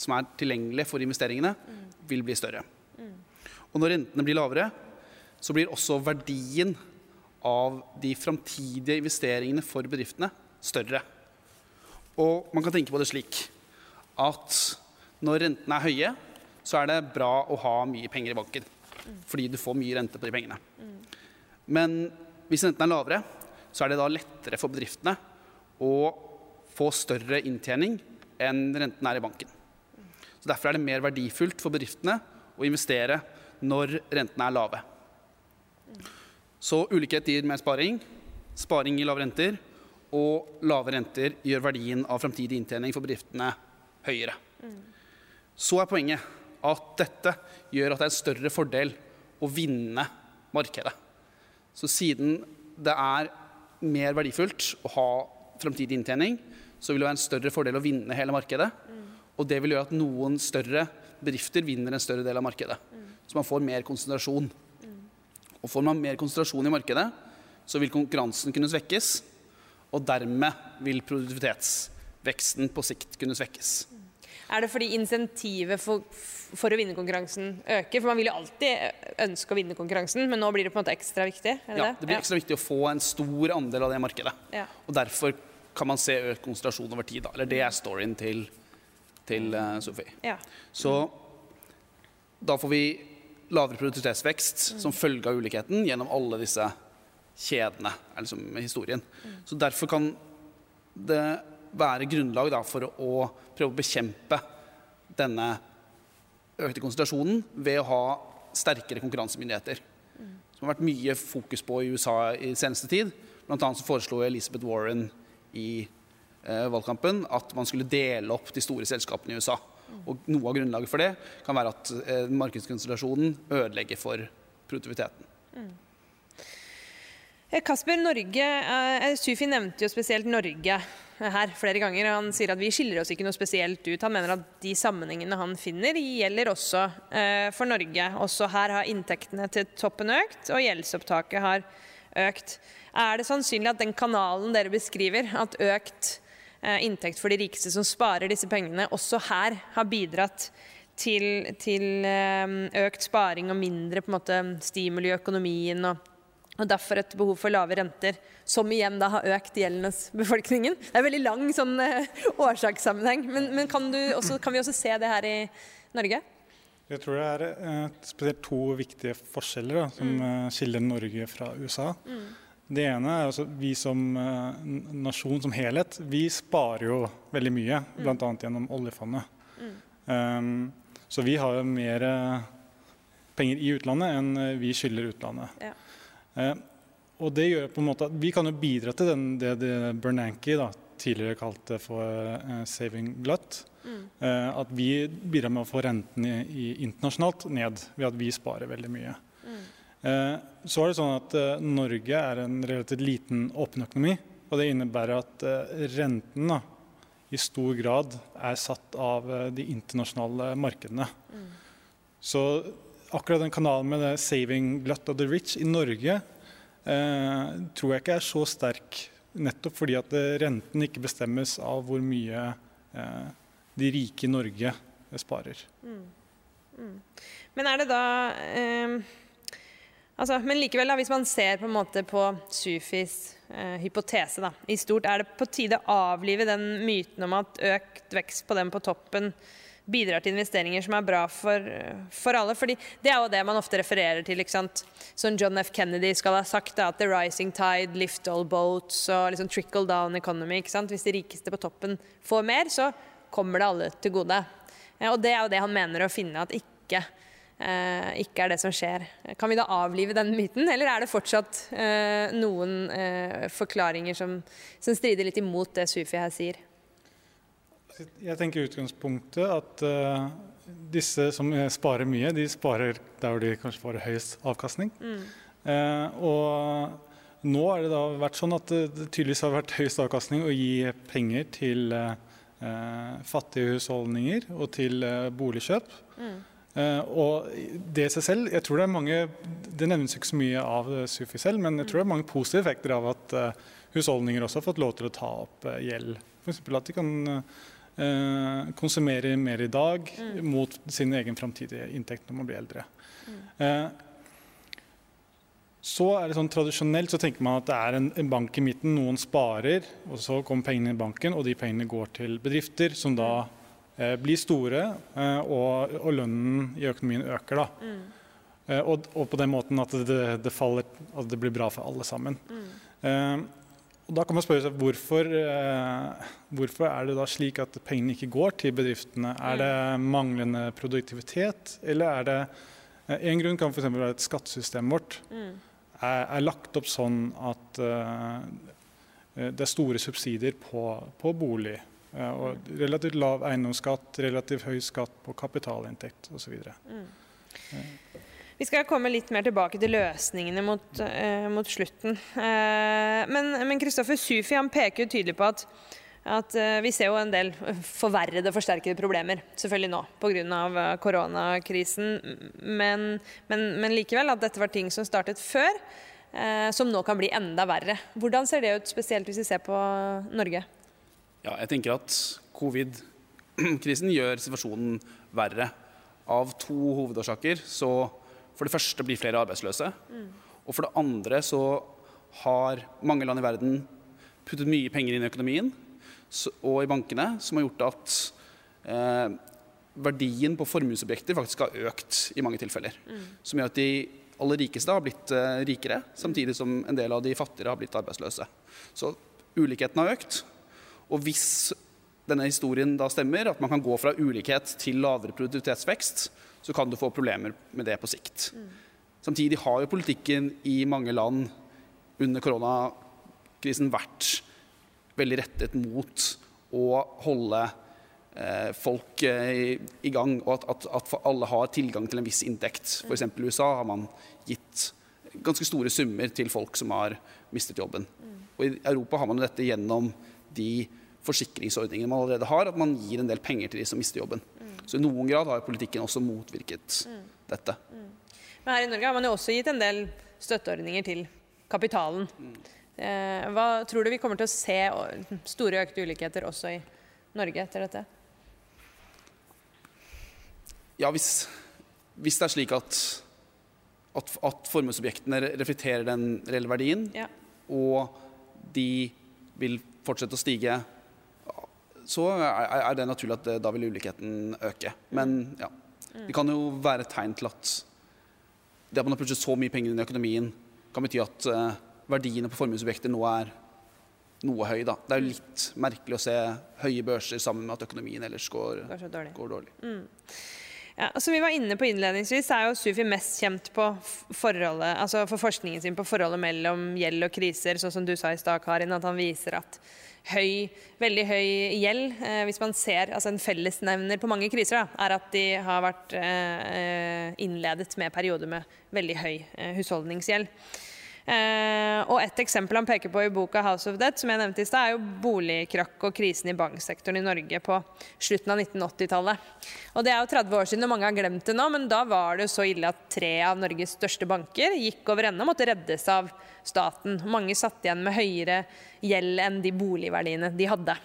som er tilgjengelig for investeringene, mm. vil bli større. Mm. Og når rentene blir lavere, så blir også verdien av de framtidige investeringene for bedriftene større. Og man kan tenke på det slik at når rentene er høye, så er det bra å ha mye penger i banken. Fordi du får mye rente på de pengene. Men hvis renten er lavere, så er det da lettere for bedriftene å få større inntjening enn renten er i banken. Så Derfor er det mer verdifullt for bedriftene å investere når rentene er lave. Så ulikhet gir mer sparing, sparing gir lave renter, og lave renter gjør verdien av framtidig inntjening for bedriftene høyere. Så er poenget at dette gjør at det er en større fordel å vinne markedet. Så siden det er mer verdifullt å ha fremtidig inntjening, så vil det være en større fordel å vinne hele markedet. Og det vil gjøre at noen større bedrifter vinner en større del av markedet. Så man får mer konsentrasjon. Og får man mer konsentrasjon i markedet, så vil konkurransen kunne svekkes. Og dermed vil produktivitetsveksten på sikt kunne svekkes. Er det fordi insentivet for, for, å vinne konkurransen øker? For man vil jo alltid ønske å vinne konkurransen, men nå blir det på en måte ekstra viktig? Det ja, det blir ekstra viktig å få en stor andel av det markedet. Ja. Og derfor kan man se økt konsentrasjon over tid. Da. Eller det er storyen til, til uh, Sofie. Ja. Så da får vi lavere produktivitetsvekst mm. som følge av ulikheten gjennom alle disse kjedene, liksom historien. Mm. Så derfor kan det være grunnlag da, for å prøve å bekjempe denne økte konsentrasjonen ved å ha sterkere konkurransemyndigheter. Som har vært mye fokus på i USA i seneste tid. Blant annet så foreslo Elizabeth Warren i eh, valgkampen at man skulle dele opp de store selskapene i USA. Og noe av grunnlaget for det kan være at eh, markedskonsentrasjonen ødelegger for produktiviteten. Mm. Kasper, Norge, eh, Sufi nevnte jo spesielt Norge her flere ganger. Han sier at vi skiller oss ikke noe spesielt ut. Han mener at de sammenhengene han finner, gjelder også eh, for Norge. Også her har inntektene til toppen økt, og gjeldsopptaket har økt. Er det sannsynlig at den kanalen dere beskriver, at økt eh, inntekt for de rikeste som sparer disse pengene, også her har bidratt til, til eh, økt sparing og mindre på en måte, stimuli i økonomien og og derfor et behov for lave renter, som igjen da har økt gjelden hos befolkningen. Det er en veldig lang sånn uh, årsakssammenheng. Men, men kan, også, kan, vi også se det her i Norge? Jeg tror det er uh, spesielt to viktige forskjeller da, som mm. skiller Norge fra USA. Mm. Det ene er altså vi som nasjon som helhet, vi sparer jo veldig mye. Mm. Bl.a. gjennom oljefondet. Mm. Um, så vi har jo mer penger i utlandet enn vi skylder utlandet. Ja. Eh, og det gjør på en måte at Vi kan jo bidra til den, det, det Bernanke da, tidligere kalte for uh, 'saving glut'. Mm. Uh, at vi bidrar med å få renten i, i internasjonalt ned ved at vi sparer veldig mye. Mm. Uh, så er det sånn at Norge er en relativt liten åpen økonomi. Og det innebærer at renten da, i stor grad er satt av de internasjonale markedene. Mm. Så akkurat den kanalen med det 'saving glut of the rich' i Norge eh, tror jeg ikke er så sterk. Nettopp fordi at renten ikke bestemmes av hvor mye eh, de rike i Norge sparer. Mm. Mm. Men er det da eh, altså, Men likevel, da, hvis man ser på en måte på Sufis eh, hypotese da, i stort, er det på tide å avlive den myten om at økt vekst på den på toppen bidrar til investeringer som er bra for, for, alle. fordi Det er jo det man ofte refererer til. ikke sant? Som John F. Kennedy skal ha sagt, da, at the rising tide lift all boats og liksom trickle down economy. ikke sant? Hvis de rikeste på toppen får mer, så kommer det alle til gode. Og Det er jo det han mener å finne at ikke, eh, ikke er det som skjer. Kan vi da avlive den myten, eller er det fortsatt eh, noen eh, forklaringer som, som strider litt imot det Sufi her sier? Jeg tenker utgangspunktet at disse som sparer mye, de sparer der hvor de kanskje får høyest avkastning. Mm. Eh, og nå har det da vært sånn at det, tydeligvis har vært høyest avkastning å gi penger til uh, fattige husholdninger og til boligkjøp. Mm. og det i seg selv jeg tror Det er mange, det nevnes ikke så mye av Sufi selv, men jeg tror det er mange positive effekter av at husholdninger også har fått lov til å ta opp gjeld. F.eks. at de kan konsumere mer i dag mm. mot sin egen framtidige inntekt når man blir eldre. Mm. Så er det sånn Tradisjonelt så tenker man at det er en, en, bank i midten, noen sparer, og så kommer pengene i banken, og de pengene går til bedrifter, som da eh, blir store, eh, og, og, lønnen i økonomien øker. da. Mm. Eh, og, og, på den måten at det, det, faller, at det blir bra for alle sammen. Mm. Eh, og da kan man spørre seg hvorfor, eh, hvorfor er det da slik at pengene ikke går til bedriftene? Er det manglende produktivitet, eller er det eh, En grunn kan f.eks. være at skattesystemet vårt mm. Er, er, lagt opp sånn at uh, det er store subsidier på, på bolig. Uh, og relativt lav eiendomsskatt, relativt høy skatt på kapitalinntekt osv. Mm. Uh. Vi skal komme litt mer tilbake til løsningene mot, eh, mot slutten. Eh, men Kristoffer Sufi han peker tydelig på at, at eh, vi ser jo en del forverrede, forsterkede problemer selvfølgelig nå pga. Eh, koronakrisen. Men, men, men, likevel at dette var ting som startet før, eh, som nå kan bli enda verre. Hvordan ser det ut, spesielt hvis vi ser på Norge? Ja, jeg tenker at covid-krisen gjør situasjonen verre. Av to hovedårsaker så for det første blir flere arbeidsløse. Mm. Og for det andre så har mange land i verden puttet mye penger inn i økonomien og i bankene, som har gjort at eh, verdien på formuesobjekter faktisk har økt i mange tilfeller. Mm. Som gjør at de aller rikeste har blitt eh, rikere, samtidig som en del av de fattigere har blitt arbeidsløse. Så ulikheten har økt. Og hvis denne historien da stemmer, at man kan gå fra ulikhet til lavere produktivitetsvekst, så kan du få problemer med det på sikt. Mm. Samtidig har jo politikken i mange land under koronakrisen vært veldig rettet mot å holde eh, folk eh, i gang, og at, at, at, alle har tilgang til en viss inntekt. F.eks. i USA har man gitt ganske store summer til folk som har mistet jobben. Mm. Og I Europa har man dette gjennom de forsikringsordningene man allerede har, at man gir en del penger til de som mister jobben. Så i noen grad har politikken også motvirket mm. dette. Mm. Men her i Norge har man jo også gitt en del støtteordninger til kapitalen. Mm. Eh, hva tror du vi kommer til å se store økte ulikheter også i Norge etter dette? Ja, hvis, hvis det er slik at, at, at formuesobjektene reflekterer den reelle verdien, ja. og de vil fortsette å stige så er det naturlig at da vil ulikheten øke. Men ja, det kan jo være et tegn til at det at man har plutselig så mye penger inn i økonomien, kan bety at uh, verdiene på formuesobjekter nå er noe høy. Da. Det er jo litt merkelig å se høye børser sammen med at økonomien ellers går, dårlig. Går dårlig. Mm. Ja, som vi var inne på innledningsvis, er jo Sufi mest kjent altså for forskningen sin på forholdet mellom gjeld og kriser, sånn som du sa i stad, Karin, at han viser at høy, veldig høy gjeld. Eh, hvis man ser altså En fellesnevner på mange kriser da, er at de har vært eh, innledet med perioder med veldig høy eh, husholdningsgjeld. Eh, og Et eksempel han peker på i boka 'House of Debt', som jeg nevnte i sted, er jo boligkrakk og krisen i banksektoren i Norge på slutten av 1980-tallet. Og Det er jo 30 år siden, og mange har glemt det nå, men da var det jo så ille at tre av Norges største banker gikk over ende og måtte reddes av staten. Mange satt igjen med høyere gjeld enn de boligverdiene de hadde.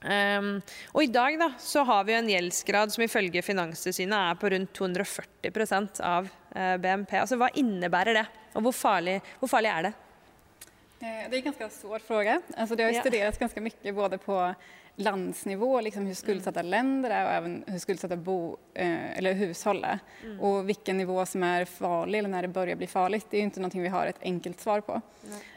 Um, og I dag da, så har vi en gjeldsgrad som ifølge Finanstilsynet er på rundt 240 av BNP. Altså, Hva innebærer det, og hvor farlig, hvor farlig er det? Eh, det er en ganske svår spørsmål. Altså, det har ja. studert ganske mye både på landsnivå, liksom hur skuldsatta mm. länder är och även hur skuldsatta bo, eh, eller hushåll är. Mm. Och vilken nivå som är farlig eller när det börjar bli farligt, det är inte någonting vi har ett enkelt svar på.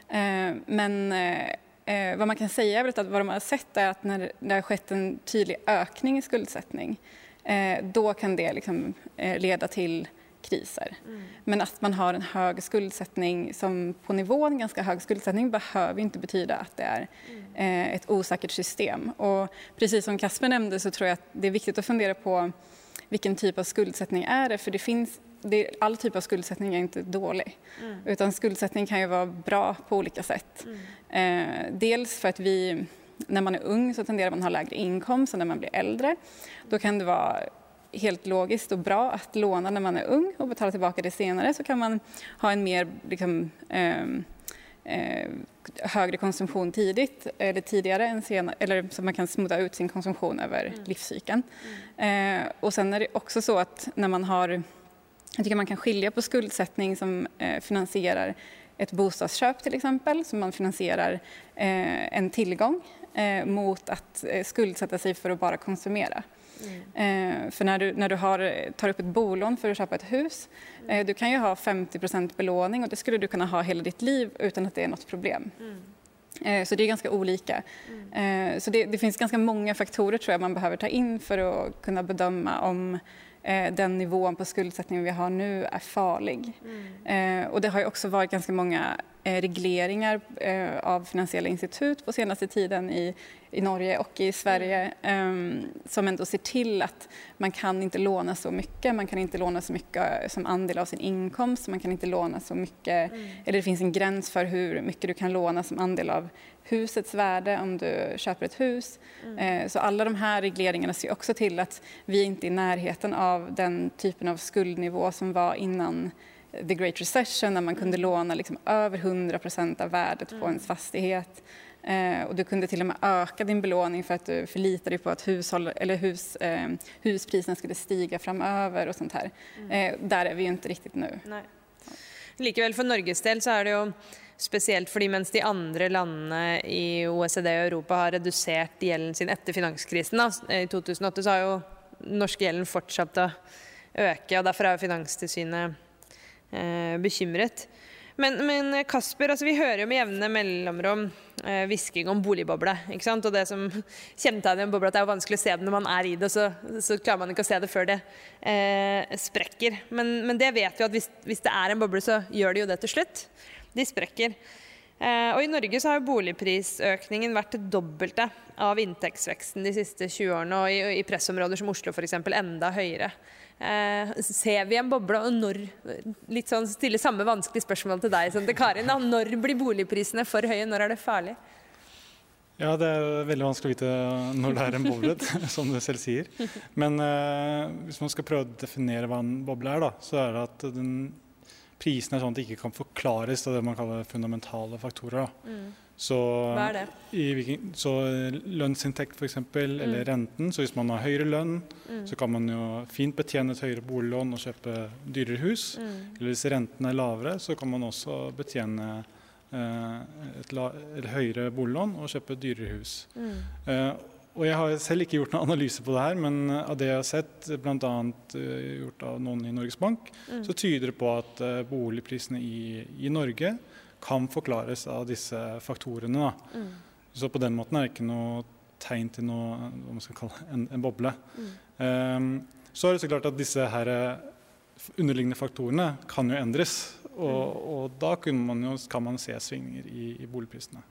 Eh, men eh, Eh, vad man kan säga är att vad de har sett är att när det har skett en tydlig ökning i skuldsättning eh, då kan det liksom, eh, leda till kriser. Mm. Men att man har en hög skuldsättning som på nivån ganska hög skuldsättning behöver inte betyda att det är mm. eh, ett osäkert system. Och precis som Kasper nämnde så tror jag att det är viktigt att fundera på vilken typ av skuldsättning är det? För det finns det, all typ av skuldsättning är inte dålig. Mm. Utan skuldsättning kan ju vara bra på olika sätt. Mm. Eh, dels för att vi, när man är ung så tenderar man att ha lägre inkomst än när man blir äldre. Då kan det vara helt logiskt och bra att låna när man är ung och betala tillbaka det senare så kan man ha en mer liksom, eh, eh, högre konsumtion tidigt eller tidigare än senare, eller så man kan smutta ut sin konsumtion över mm. livscykeln. Mm. Eh, och sen är det också så att när man har jag tycker man kan skilja på skuldsättning som eh, finansierar ett bostadsköp till exempel, som man finansierar eh, en tillgång eh, mot att skuldsätta sig för att bara konsumera. Mm. för när du, när du har, tar upp ett bolån för att köpa ett hus, eh, du kan ju ha 50% belåning och det skulle du kunna ha hela ditt liv utan att det är något problem. Mm. Så det är ganska olika. Mm. Så det, det, finns ganska många faktorer tror jag man behöver ta in för att kunna bedöma om Eh, den nivån på skuldsättning vi har nu är farlig. Mm. Eh, och det har ju också varit ganska många eh, regleringar eh, av finansiella institut på senaste tiden i, i Norge och i Sverige mm. eh, som ändå ser till att man kan inte låna så mycket. Man kan inte låna så mycket som andel av sin inkomst. Man kan inte låna så mycket, mm. eller det finns en gräns för hur mycket du kan låna som andel av husets värde om du köper ett hus. Mm. Eh, så alla de här regleringarna ser också till att vi inte är i närheten av den typen av skuldnivå som var innan the great recession när man kunde låne låna liksom över 100 procent av värdet på mm. ens fastighet. Eh, och du kunde till och med öka din belåning för att du förlitade dig på att hushåll, eller hus, eh, huspriserna skulle stiga framöver och sånt här. Mm. Eh, där är vi ju inte riktigt nu. Nej. Likevel for Norges del så er det jo spesielt fordi mens de andre landene i OECD og Europa har redusert gjelden sin etter finanskrisen da, i 2008, så har jo norske gjelden fortsatt å øke. og Derfor er jo Finanstilsynet eh, bekymret. Men, men, Kasper, altså vi hører jo med jevne mellomrom eh, om boligboble. ikke sant? Og det som kjennetegner en boble, at det er vanskelig å se det når man er i det, så, så klarer man ikke å se det før det eh, sprekker. Men, men, det vet vi at hvis, hvis, det er en boble, så gjør det jo det til slutt. De sprekker. Eh, og I Norge så har boligprisøkningen vært det dobbelte av inntektsveksten de siste 20 årene, og i, pressområder som Oslo f.eks. enda høyere. Eh, ser vi en boble, og når Litt sånn stille samme vanskelige spørsmål til deg som til Karin. Da. Når blir boligprisene for høye? Når er det farlig? Ja, det er veldig vanskelig å vite når det er en boble, som du selv sier. Men eh, hvis man skal prøve å definere hva en boble er, da, så er det at den, prisen er sånn at de ikke kan forklares av det man kaller fundamentale faktorer. Mm. Så, Hva er det? Hvilken, så lønnsinntekt f.eks., mm. eller renten. Så hvis man har høyere lønn, mm. så kan man jo fint betjene et høyere boliglån og kjøpe dyrere hus. Mm. Eller hvis renten er lavere, så kan man også betjene eh, et, la, et, høyere boliglån og kjøpe dyrere hus. Mm. Eh, og Jeg har selv ikke gjort noen analyse på det her, men av det jeg har sett, bl.a. Uh, gjort av noen i Norges Bank, mm. så tyder det på at uh, boligprisene i, i Norge kan forklares av disse faktorene. Mm. Så på den måten er det ikke noe tegn til noe, hva man skal kalle en, en boble. Mm. Um, så er det så klart at disse her eh, underliggende faktorene kan jo endres. Og, mm. og da man jo, kan man se svingninger i, i boligprisene.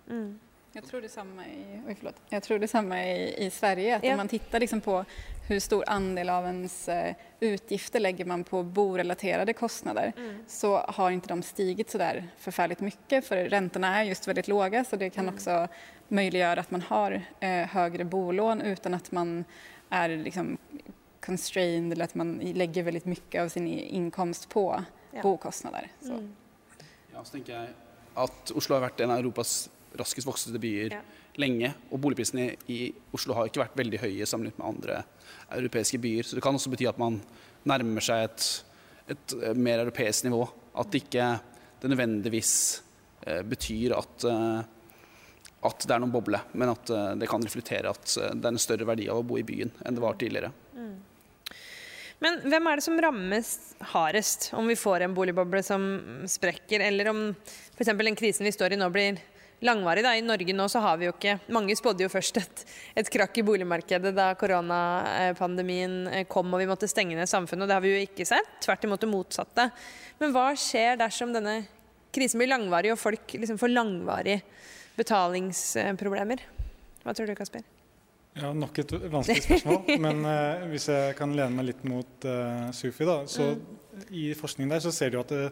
Jag tror detsamma i, oj, förlåt. Jag tror detsamma i, i Sverige. Att ja. Om man tittar liksom på hur stor andel av ens eh, utgifter lägger man på borelaterade kostnader mm. så har inte de stigit så där förfärligt mycket för räntorna är just väldigt låga så det kan mm. också möjliggöra att man har eh, högre bolån utan att man är liksom constrained eller att man lägger väldigt mycket av sin inkomst på ja. bokostnader. Så. Mm. Ja, så tenker jeg at Oslo har vært en av Europas raskest voksende byer ja. lenge. Og boligprisene i Oslo har ikke vært veldig høye sammenlignet med andre europeiske byer. Så det kan også bety at man nærmer seg et, et mer europeisk nivå. At det ikke det nødvendigvis eh, betyr at, eh, at det er noen boble, men at eh, det kan reflektere at eh, det er en større verdi av å bo i byen enn det var tidligere. Mm. Men hvem er det som rammes hardest om vi får en boligboble som sprekker, eller om f.eks. den krisen vi står i nå blir langvarig. Da. I Norge nå så har vi jo ikke Mange spådde jo først et, et krakk i boligmarkedet da koronapandemien eh, kom og vi måtte stenge ned samfunnet. og Det har vi jo ikke sett. Tvert imot det motsatte. Men hva skjer dersom denne krisen blir langvarig og folk liksom får langvarige betalingsproblemer? Hva tror du, Kasper? Ja, Nok et vanskelig spørsmål. Men uh, hvis jeg kan lene meg litt mot uh, Sufi, da. Så mm. i forskningen der så ser du at det,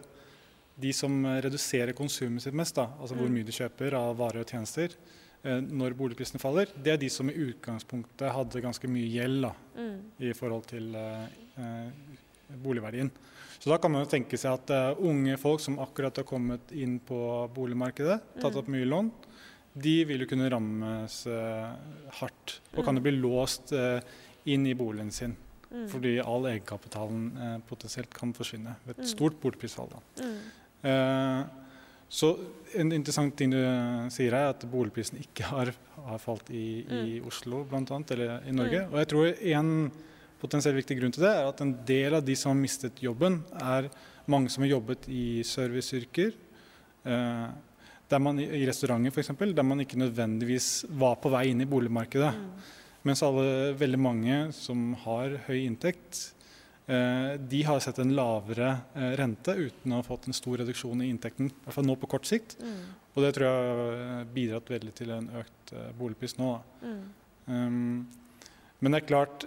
de som reduserer konsumet sitt mest, da, altså hvor mm. mye de kjøper av varer og tjenester, eh, når boligprisene faller, det er de som i utgangspunktet hadde ganske mye gjeld da, mm. i forhold til eh, boligverdien. Så da kan man jo tenke seg at uh, unge folk som akkurat har kommet inn på boligmarkedet, tatt opp mm. mye lån, de vil jo kunne rammes uh, hardt og kan jo bli låst inn i boligen sin. Mm. Fordi all egenkapitalen eh, potensielt kan forsvinne ved et stort boligprisfall. Mm. Eh, så en interessant ting du sier her, er at boligprisen ikke har, har falt i, i mm. Oslo blant annet, eller i Norge. Mm. Og jeg tror en potensielt viktig grunn til det er at en del av de som har mistet jobben, er mange som har jobbet i serviceyrker. Eh, der man, I restauranter f.eks., der man ikke nødvendigvis var på vei inn i boligmarkedet. Mm. Mens alle, veldig mange som har høy inntekt, de har sett en lavere eh, rente uten å ha fått en stor reduksjon i inntekten, i hvert fall nå på kort sikt. Mm. Og det tror jeg har bidratt veldig til en økt boligpris nå. Mm. Um, men det er klart,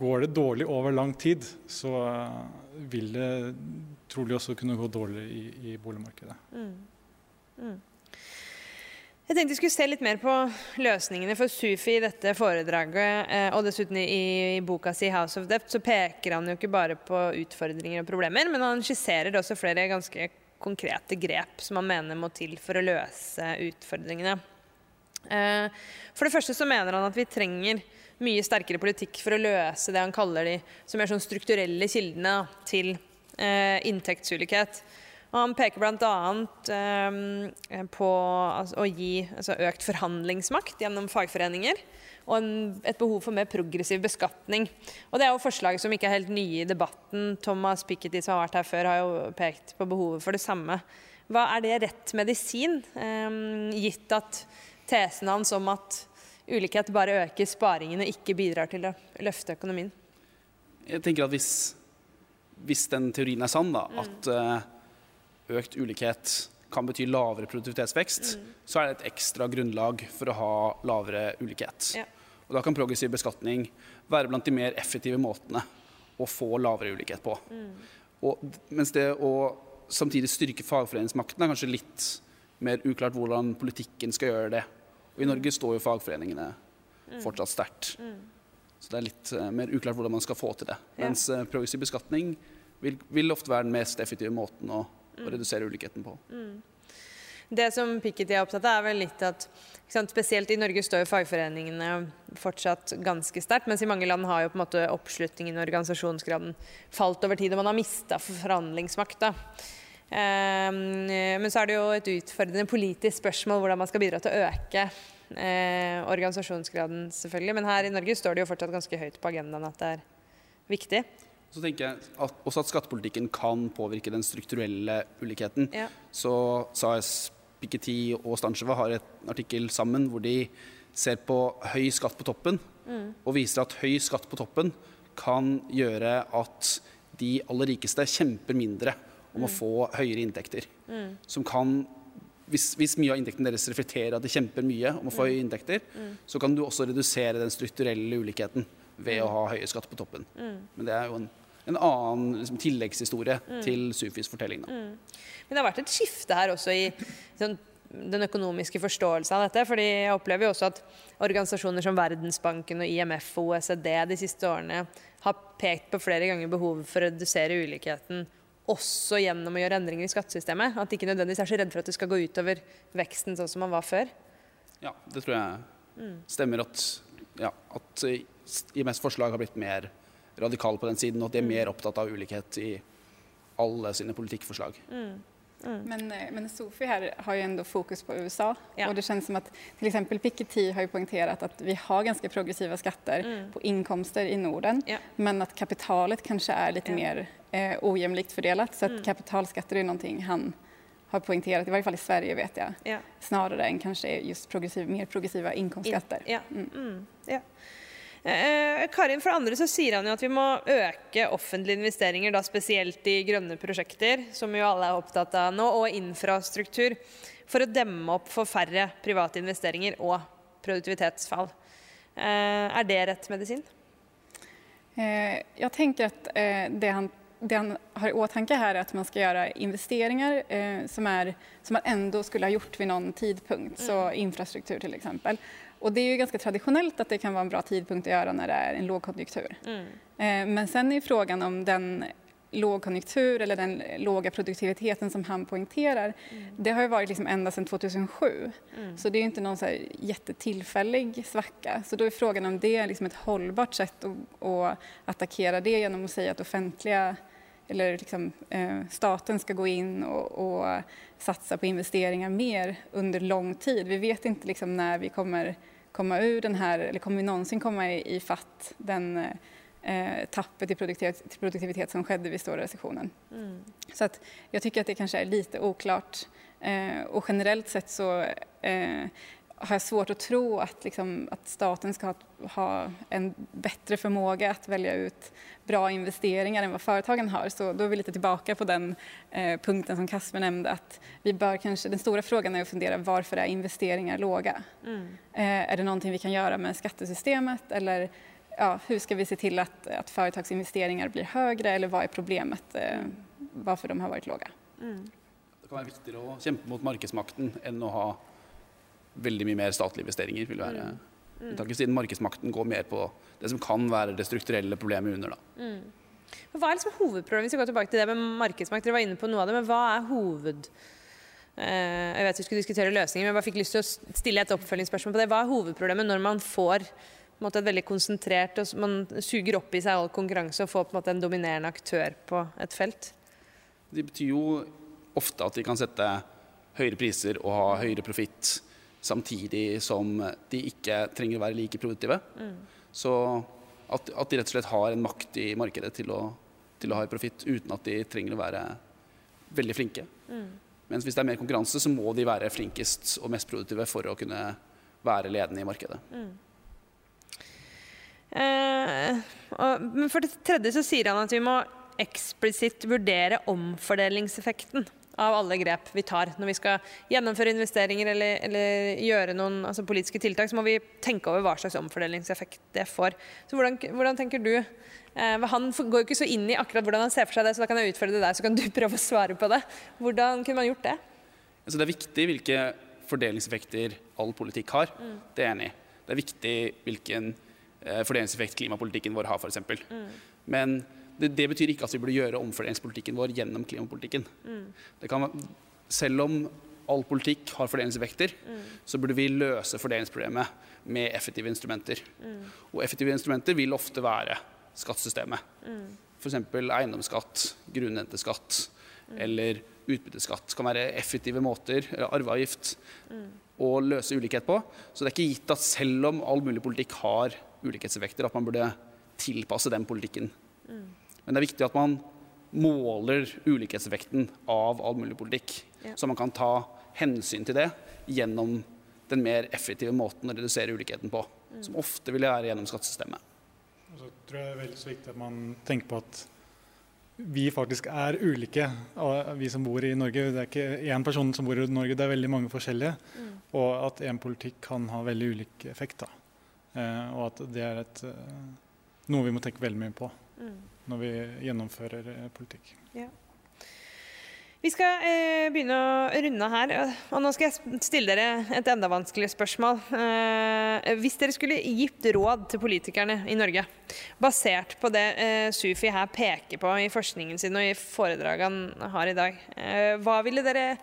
går det dårlig over lang tid, så vil det trolig også kunne gå dårlig i, i boligmarkedet. Mm. Jeg tenkte vi skulle se litt mer på løsningene for Sufi i dette foredraget. Eh, og dessuten i, i, boka si 'House of Depth' så peker han jo ikke bare på utfordringer og problemer, men han skisserer også flere ganske konkrete grep som han mener må til for å løse utfordringene. Eh, for det første så mener han at vi trenger mye sterkere politikk for å løse det han kaller de som er sånn strukturelle kildene til eh, inntektsulikhet. Og han peker bl.a. Eh, på altså, å gi altså, økt forhandlingsmakt gjennom fagforeninger. Og en, et behov for mer progressiv beskatning. Og Det er jo forslag som ikke er helt nye i debatten. Thomas Piketty som har vært her før, har jo pekt på behovet for det samme. Hva Er det rett medisin, um, gitt at tesen hans om at ulikhet bare øker sparingen og ikke bidrar til å løfte økonomien? Jeg tenker at hvis, hvis den teorien er sann, da, mm. at uh, økt ulikhet kan bety lavere produktivitetsvekst, mm. så er det et ekstra grunnlag for å ha lavere ulikhet. Ja. Og Da kan progressiv beskatning være blant de mer effektive måtene å få lavere ulikhet på. Mm. Og, mens det å samtidig styrke fagforeningsmakten er kanskje litt mer uklart hvordan politikken skal gjøre det. Og I Norge står jo fagforeningene mm. fortsatt sterkt. Mm. Så det er litt uh, mer uklart hvordan man skal få til det. Mens uh, progressiv beskatning vil, vil ofte være den mest effektive måten å å redusere ulikheten på. Mm. Det som Piketty er opptatt av, er vel litt at sant, spesielt i Norge står jo fagforeningene fortsatt ganske sterkt, mens i mange land har jo på en måte oppslutningen og organisasjonsgraden falt over tid, og man har mista forhandlingsmakta. Um, men så er det jo et utfordrende politisk spørsmål hvordan man skal bidra til å øke uh, organisasjonsgraden, selvfølgelig. Men her i Norge står det jo fortsatt ganske høyt på agendaen at det er viktig. Så tenker jeg at, også at skattepolitikken kan påvirke den strukturelle ulikheten. Ja. Så SAS, Piketty og Stancheva har et artikkel sammen hvor de ser på høy skatt på toppen, mm. og viser at høy skatt på toppen kan gjøre at de aller rikeste kjemper mindre om mm. å få høyere inntekter. Mm. Som kan hvis, hvis, mye av inntekten deres reflekterer at de kjemper mye om å få mm. høye inntekter, mm. så kan du også redusere den strukturelle ulikheten ved å mm. ha høye skatt på toppen. Men det er jo en en annen liksom, tilleggshistorie mm. til Sufis fortelling. Mm. Men det har vært et skifte her også i sånn, den økonomiske forståelsen av dette. fordi jeg opplever jo også at organisasjoner som Verdensbanken og IMF og OECD de siste årene har pekt på flere ganger behovet for å redusere ulikheten også gjennom å gjøre endringer i skattesystemet. At de ikke nødvendigvis er så redd for at det skal gå utover veksten sånn som man var før. Ja, det tror jeg mm. stemmer at, ja, at IMFs forslag har blitt mer radikale på den siden, og at de er mer opptatt av ulikhet i alle sine politikkforslag. Mm. Mm. Men, eh, men Sofi her har jo ändå fokus på USA ja. Og det kjennes som at till exempel Piketty har ju poängterat att vi har ganske progressiva skatter mm. på inkomster i Norden ja. men at kapitalet kanskje er litt ja. mer eh, ojämlikt fördelat så att mm. kapitalskatter er noe han har poängterat, i varje fall i Sverige vet jag, snarere enn kanskje just progressiv, mer progressiva inkomstskatter. In, mm. Mm. Eh, Karin, for det andre så sier han jo at vi må øke offentlige investeringer, da spesielt i grønne prosjekter, som jo alle er opptatt av nå, og infrastruktur, for å demme opp for færre private investeringer og produktivitetsfall. Eh, er det rett medisin? Eh, jeg tenker at eh, det han det han har i åtanke her er at man skal gjøre investeringer eh, som, er, som man ändå skulle ha gjort ved noen tidpunkt, mm. så infrastruktur till exempel. Och det är ju ganska traditionellt att det kan vara en bra tidpunkt att göra när det är en lågkonjunktur. Mm. Eh, men sen är frågan om den lågkonjunktur eller den låga produktiviteten som han poängterar, mm. det har ju varit liksom ända sedan 2007. Mm. Så det är inte någon så jättetillfällig svacka. Så då är frågan om det är liksom ett hållbart sätt att, att attackera det genom att säga att offentliga eller liksom, eh, staten ska gå in och, och, satsa på investeringar mer under lång tid. Vi vet inte liksom när vi kommer komma ur den här, eller kommer vi någonsin komma i, i fatt den eh, tappet i produktivitet, produktivitet som skedde vid stora recessionen. Mm. Så att jag tycker att det kanske är lite oklart. Eh, och generellt sett så eh, har jag svårt att tro att, liksom, att staten ska ha, ha, en bättre förmåga att välja ut bra investeringar än vad företagen har. Så då är vi lite tillbaka på den eh, punkten som Kasper nämnde att vi bör kanske, den stora frågan är att fundera varför är investeringar låga? Mm. Eh, är det någonting vi kan göra med skattesystemet eller ja, hur ska vi se till att, att företagsinvesteringar blir högre eller vad är problemet eh, varför de har varit låga? Mm. Det kan være viktigere å kjempe mot markedsmakten enn å ha veldig mye mer statlige investeringer. vil være mm. unntaket, siden markedsmakten går mer på det som kan være det strukturelle problemet under. da. Mm. Hva er liksom hovedproblemet? Hvis vi går tilbake til det med markedsmakt, dere var inne på noe av det, men hva er hoved... Uh, jeg vet vi skulle diskutere løsninger, men jeg bare fikk lyst til å stille et oppfølgingsspørsmål på det. Hva er hovedproblemet når man får måte, et veldig konsentrert og Man suger opp i seg all konkurranse og får på en måte en dominerende aktør på et felt? Det betyr jo ofte at de kan sette høyere priser og ha høyere profitt samtidig som de ikke trenger å være like produktive. Mm. Så at, at, de rett og slett har en makt i markedet til å, til å ha profitt uten at de trenger å være veldig flinke. Mm. Mens hvis det er mer konkurranse, så må de være flinkest og mest produktive for å kunne være ledende i markedet. Mm. Eh, og, men for det tredje så sier han at vi må eksplisitt vurdere omfordelingseffekten av alle grep vi tar. Når vi skal gjennomføre investeringer eller, eller gjøre noen altså politiske tiltak, så må vi tenke over hva slags omfordelingseffekt det får. Så hvordan, hvordan tenker du? Eh, han går jo ikke så inn i akkurat hvordan han ser for seg det, så da kan jeg utfordre deg, så kan du prøve å svare på det. Hvordan kunne man gjort det? Altså, det er viktig hvilke fordelingseffekter all politikk har. Mm. Det er jeg enig i. Det er viktig hvilken eh, fordelingseffekt klimapolitikken vår har, f.eks. Mm. Men det, det, betyr ikke at vi burde gjøre omfordelingspolitikken vår gjennom klimapolitikken. Mm. Kan, selv om all politikk har fordelingsvekter, mm. så burde vi løse fordelingsproblemet med effektive instrumenter. Mm. Og effektive instrumenter vil ofte være skattesystemet. Mm. F.eks. eiendomsskatt, grunnrenteskatt mm. eller utbytteskatt. Det kan være effektive måter, eller arveavgift, mm. å løse ulikhet på. Så det er ikke gitt at selv om all mulig politikk har ulikhetseffekter, at man burde tilpasse den politikken. Mm. Men det er viktig at man måler ulikhetsvekten av all mulig politikk. Ja. Så man kan ta hensyn til det gjennom den mer effektive måten å redusere ulikheten på. Mm. Som ofte vil være gjennom skattesystemet. Og så tror jeg det er veldig så viktig at man tenker på at vi faktisk er ulike, vi som bor i Norge. Det er ikke én person som bor i Norge, det er veldig mange forskjellige. Mm. Og at én politikk kan ha veldig ulik effekt. Eh, og at det er et, eh, noe vi må tenke veldig mye på. Mm når vi gjennomfører eh, politikk. Ja. Vi skal eh, begynne å runde her. og Nå skal jeg stille dere et enda vanskeligere spørsmål. Eh, hvis dere skulle gitt råd til politikerne i Norge, basert på det eh, Sufi her peker på i forskningen sin og i foredraget han har i dag, eh, hva ville dere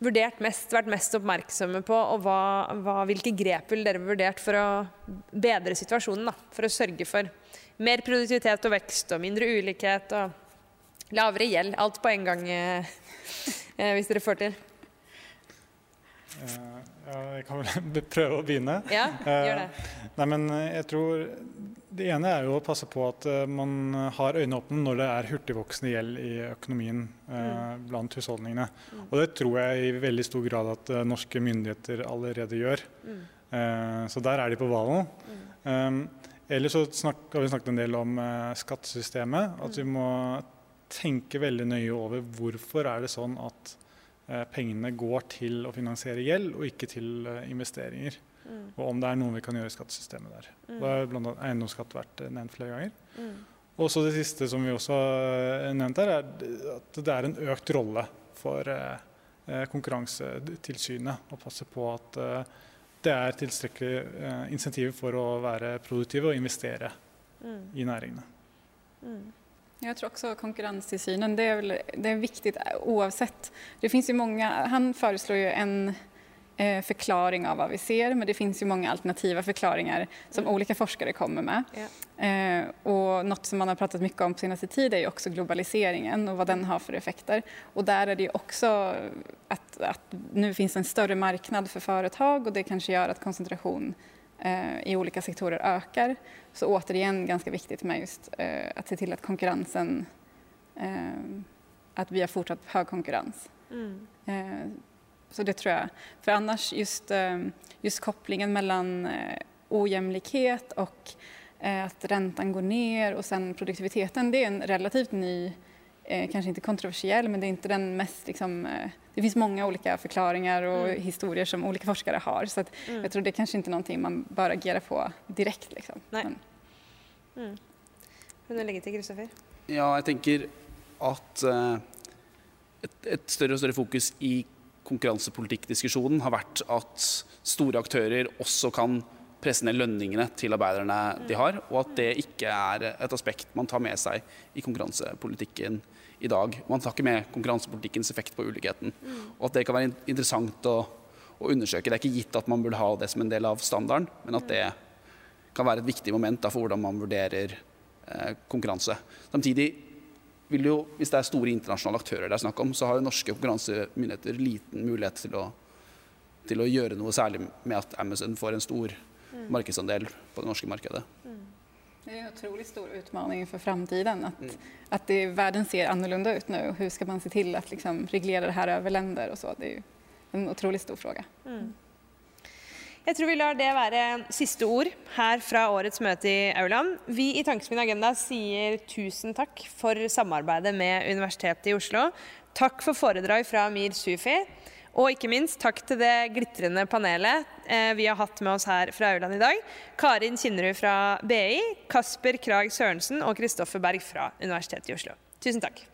vurdert mest, vært mest oppmerksomme på, og hva, hva, hvilke grep ville dere vurdert for å bedre situasjonen? Da, for å sørge for mer produktivitet og vekst og mindre ulikhet og lavere gjeld. Alt på en gang, eh, eh, hvis dere får til. Uh, ja, jeg kan vel prøve å begynne. Ja, gjør det. Nei, men jeg tror Det ene er jo å passe på at man har øynene åpne når det er hurtigvoksende gjeld i økonomien mm. blant husholdningene. Mm. Og det tror jeg i veldig stor grad at norske myndigheter allerede gjør. Mm. så der er de på hvalen. Mm. Um, Ellers så snakk, har vi snakket en del om eh, skattesystemet. At vi må tenke veldig nøye over hvorfor er det sånn at eh, pengene går til å finansiere gjeld, og ikke til eh, investeringer. Mm. Og om det er noe vi kan gjøre i skattesystemet der. Mm. Da har bl.a. eiendomsskatt vært eh, nevnt flere ganger. Mm. Og så det siste som vi også har nevnt her, er at det er en økt rolle for eh, eh Konkurransetilsynet å passe på at det er tilstrekkelig eh, insentiv for å være produktive og investere mm. i næringene. Mm. Jag tror också konkurrenstillsynen, det är, väl, det är viktigt oavsett. Det finns ju många, han föreslår ju en Eh, förklaring av vad vi ser men det finns ju många alternativa förklaringar som mm. olika forskare kommer med. Yeah. och något som man har pratat mycket om på senaste tid är ju också globaliseringen och vad den har för effekter. Och där är det ju också att, att nu finns en större marknad för företag och det kanske gör att koncentration eh, i olika sektorer ökar. Så återigen ganska viktigt med just eh, att se till att konkurrensen, att vi har fortsatt hög konkurrens. Mm. Så det tror jeg. For annars just, eh, just kopplingen mellom eh, ojämlikhet och eh, att räntan går ner och sen produktiviteten, det är en relativt ny, kanske inte kontroversiell, men det är inte den mest liksom, det finns många olika förklaringar och mm. historier som olika forskare har. Så mm. jag tror det kanske inte ikke någonting man bör agera på direkt. Liksom. Nej. Men. Mm. Vil du legge til, Kristoffer? Ja, jeg tenker at uh, et, et, større og større fokus i konkurransepolitikkdiskusjonen har vært at store aktører også kan presse ned lønningene til arbeiderne de har, og at det ikke er et aspekt man tar med seg i konkurransepolitikken i dag. Man tar ikke med konkurransepolitikkens effekt på ulikheten. Og at det kan være interessant å, å undersøke. Det er ikke gitt at man burde ha det som en del av standarden, men at det kan være et viktig moment da, for hvordan man vurderer eh, konkurranse. Samtidig vil jo, hvis det er store internasjonale aktører det er snakk om, så har jo norske konkurransemyndigheter liten mulighet til å, til å gjøre noe særlig med at Amazon får en stor mm. markedsandel på det norske markedet. Mm. Det er en utrolig stor utmaning for framtiden At, mm. at det, verden ser annorlunda ut nå. Hvordan skal man se til å liksom regulere det her over länder och så? Det er en utrolig stor fråga. Jeg tror vi lar det være siste ord her fra årets møte i Auland. Vi i Tankesmien Agenda sier tusen takk for samarbeidet med Universitetet i Oslo. Takk for foredrag fra Amir Sufi. Og ikke minst takk til det glitrende panelet eh, vi har hatt med oss her fra Auland i dag. Karin Kinnerud fra BI, Kasper Krag Sørensen og Kristoffer Berg fra Universitetet i Oslo. Tusen takk.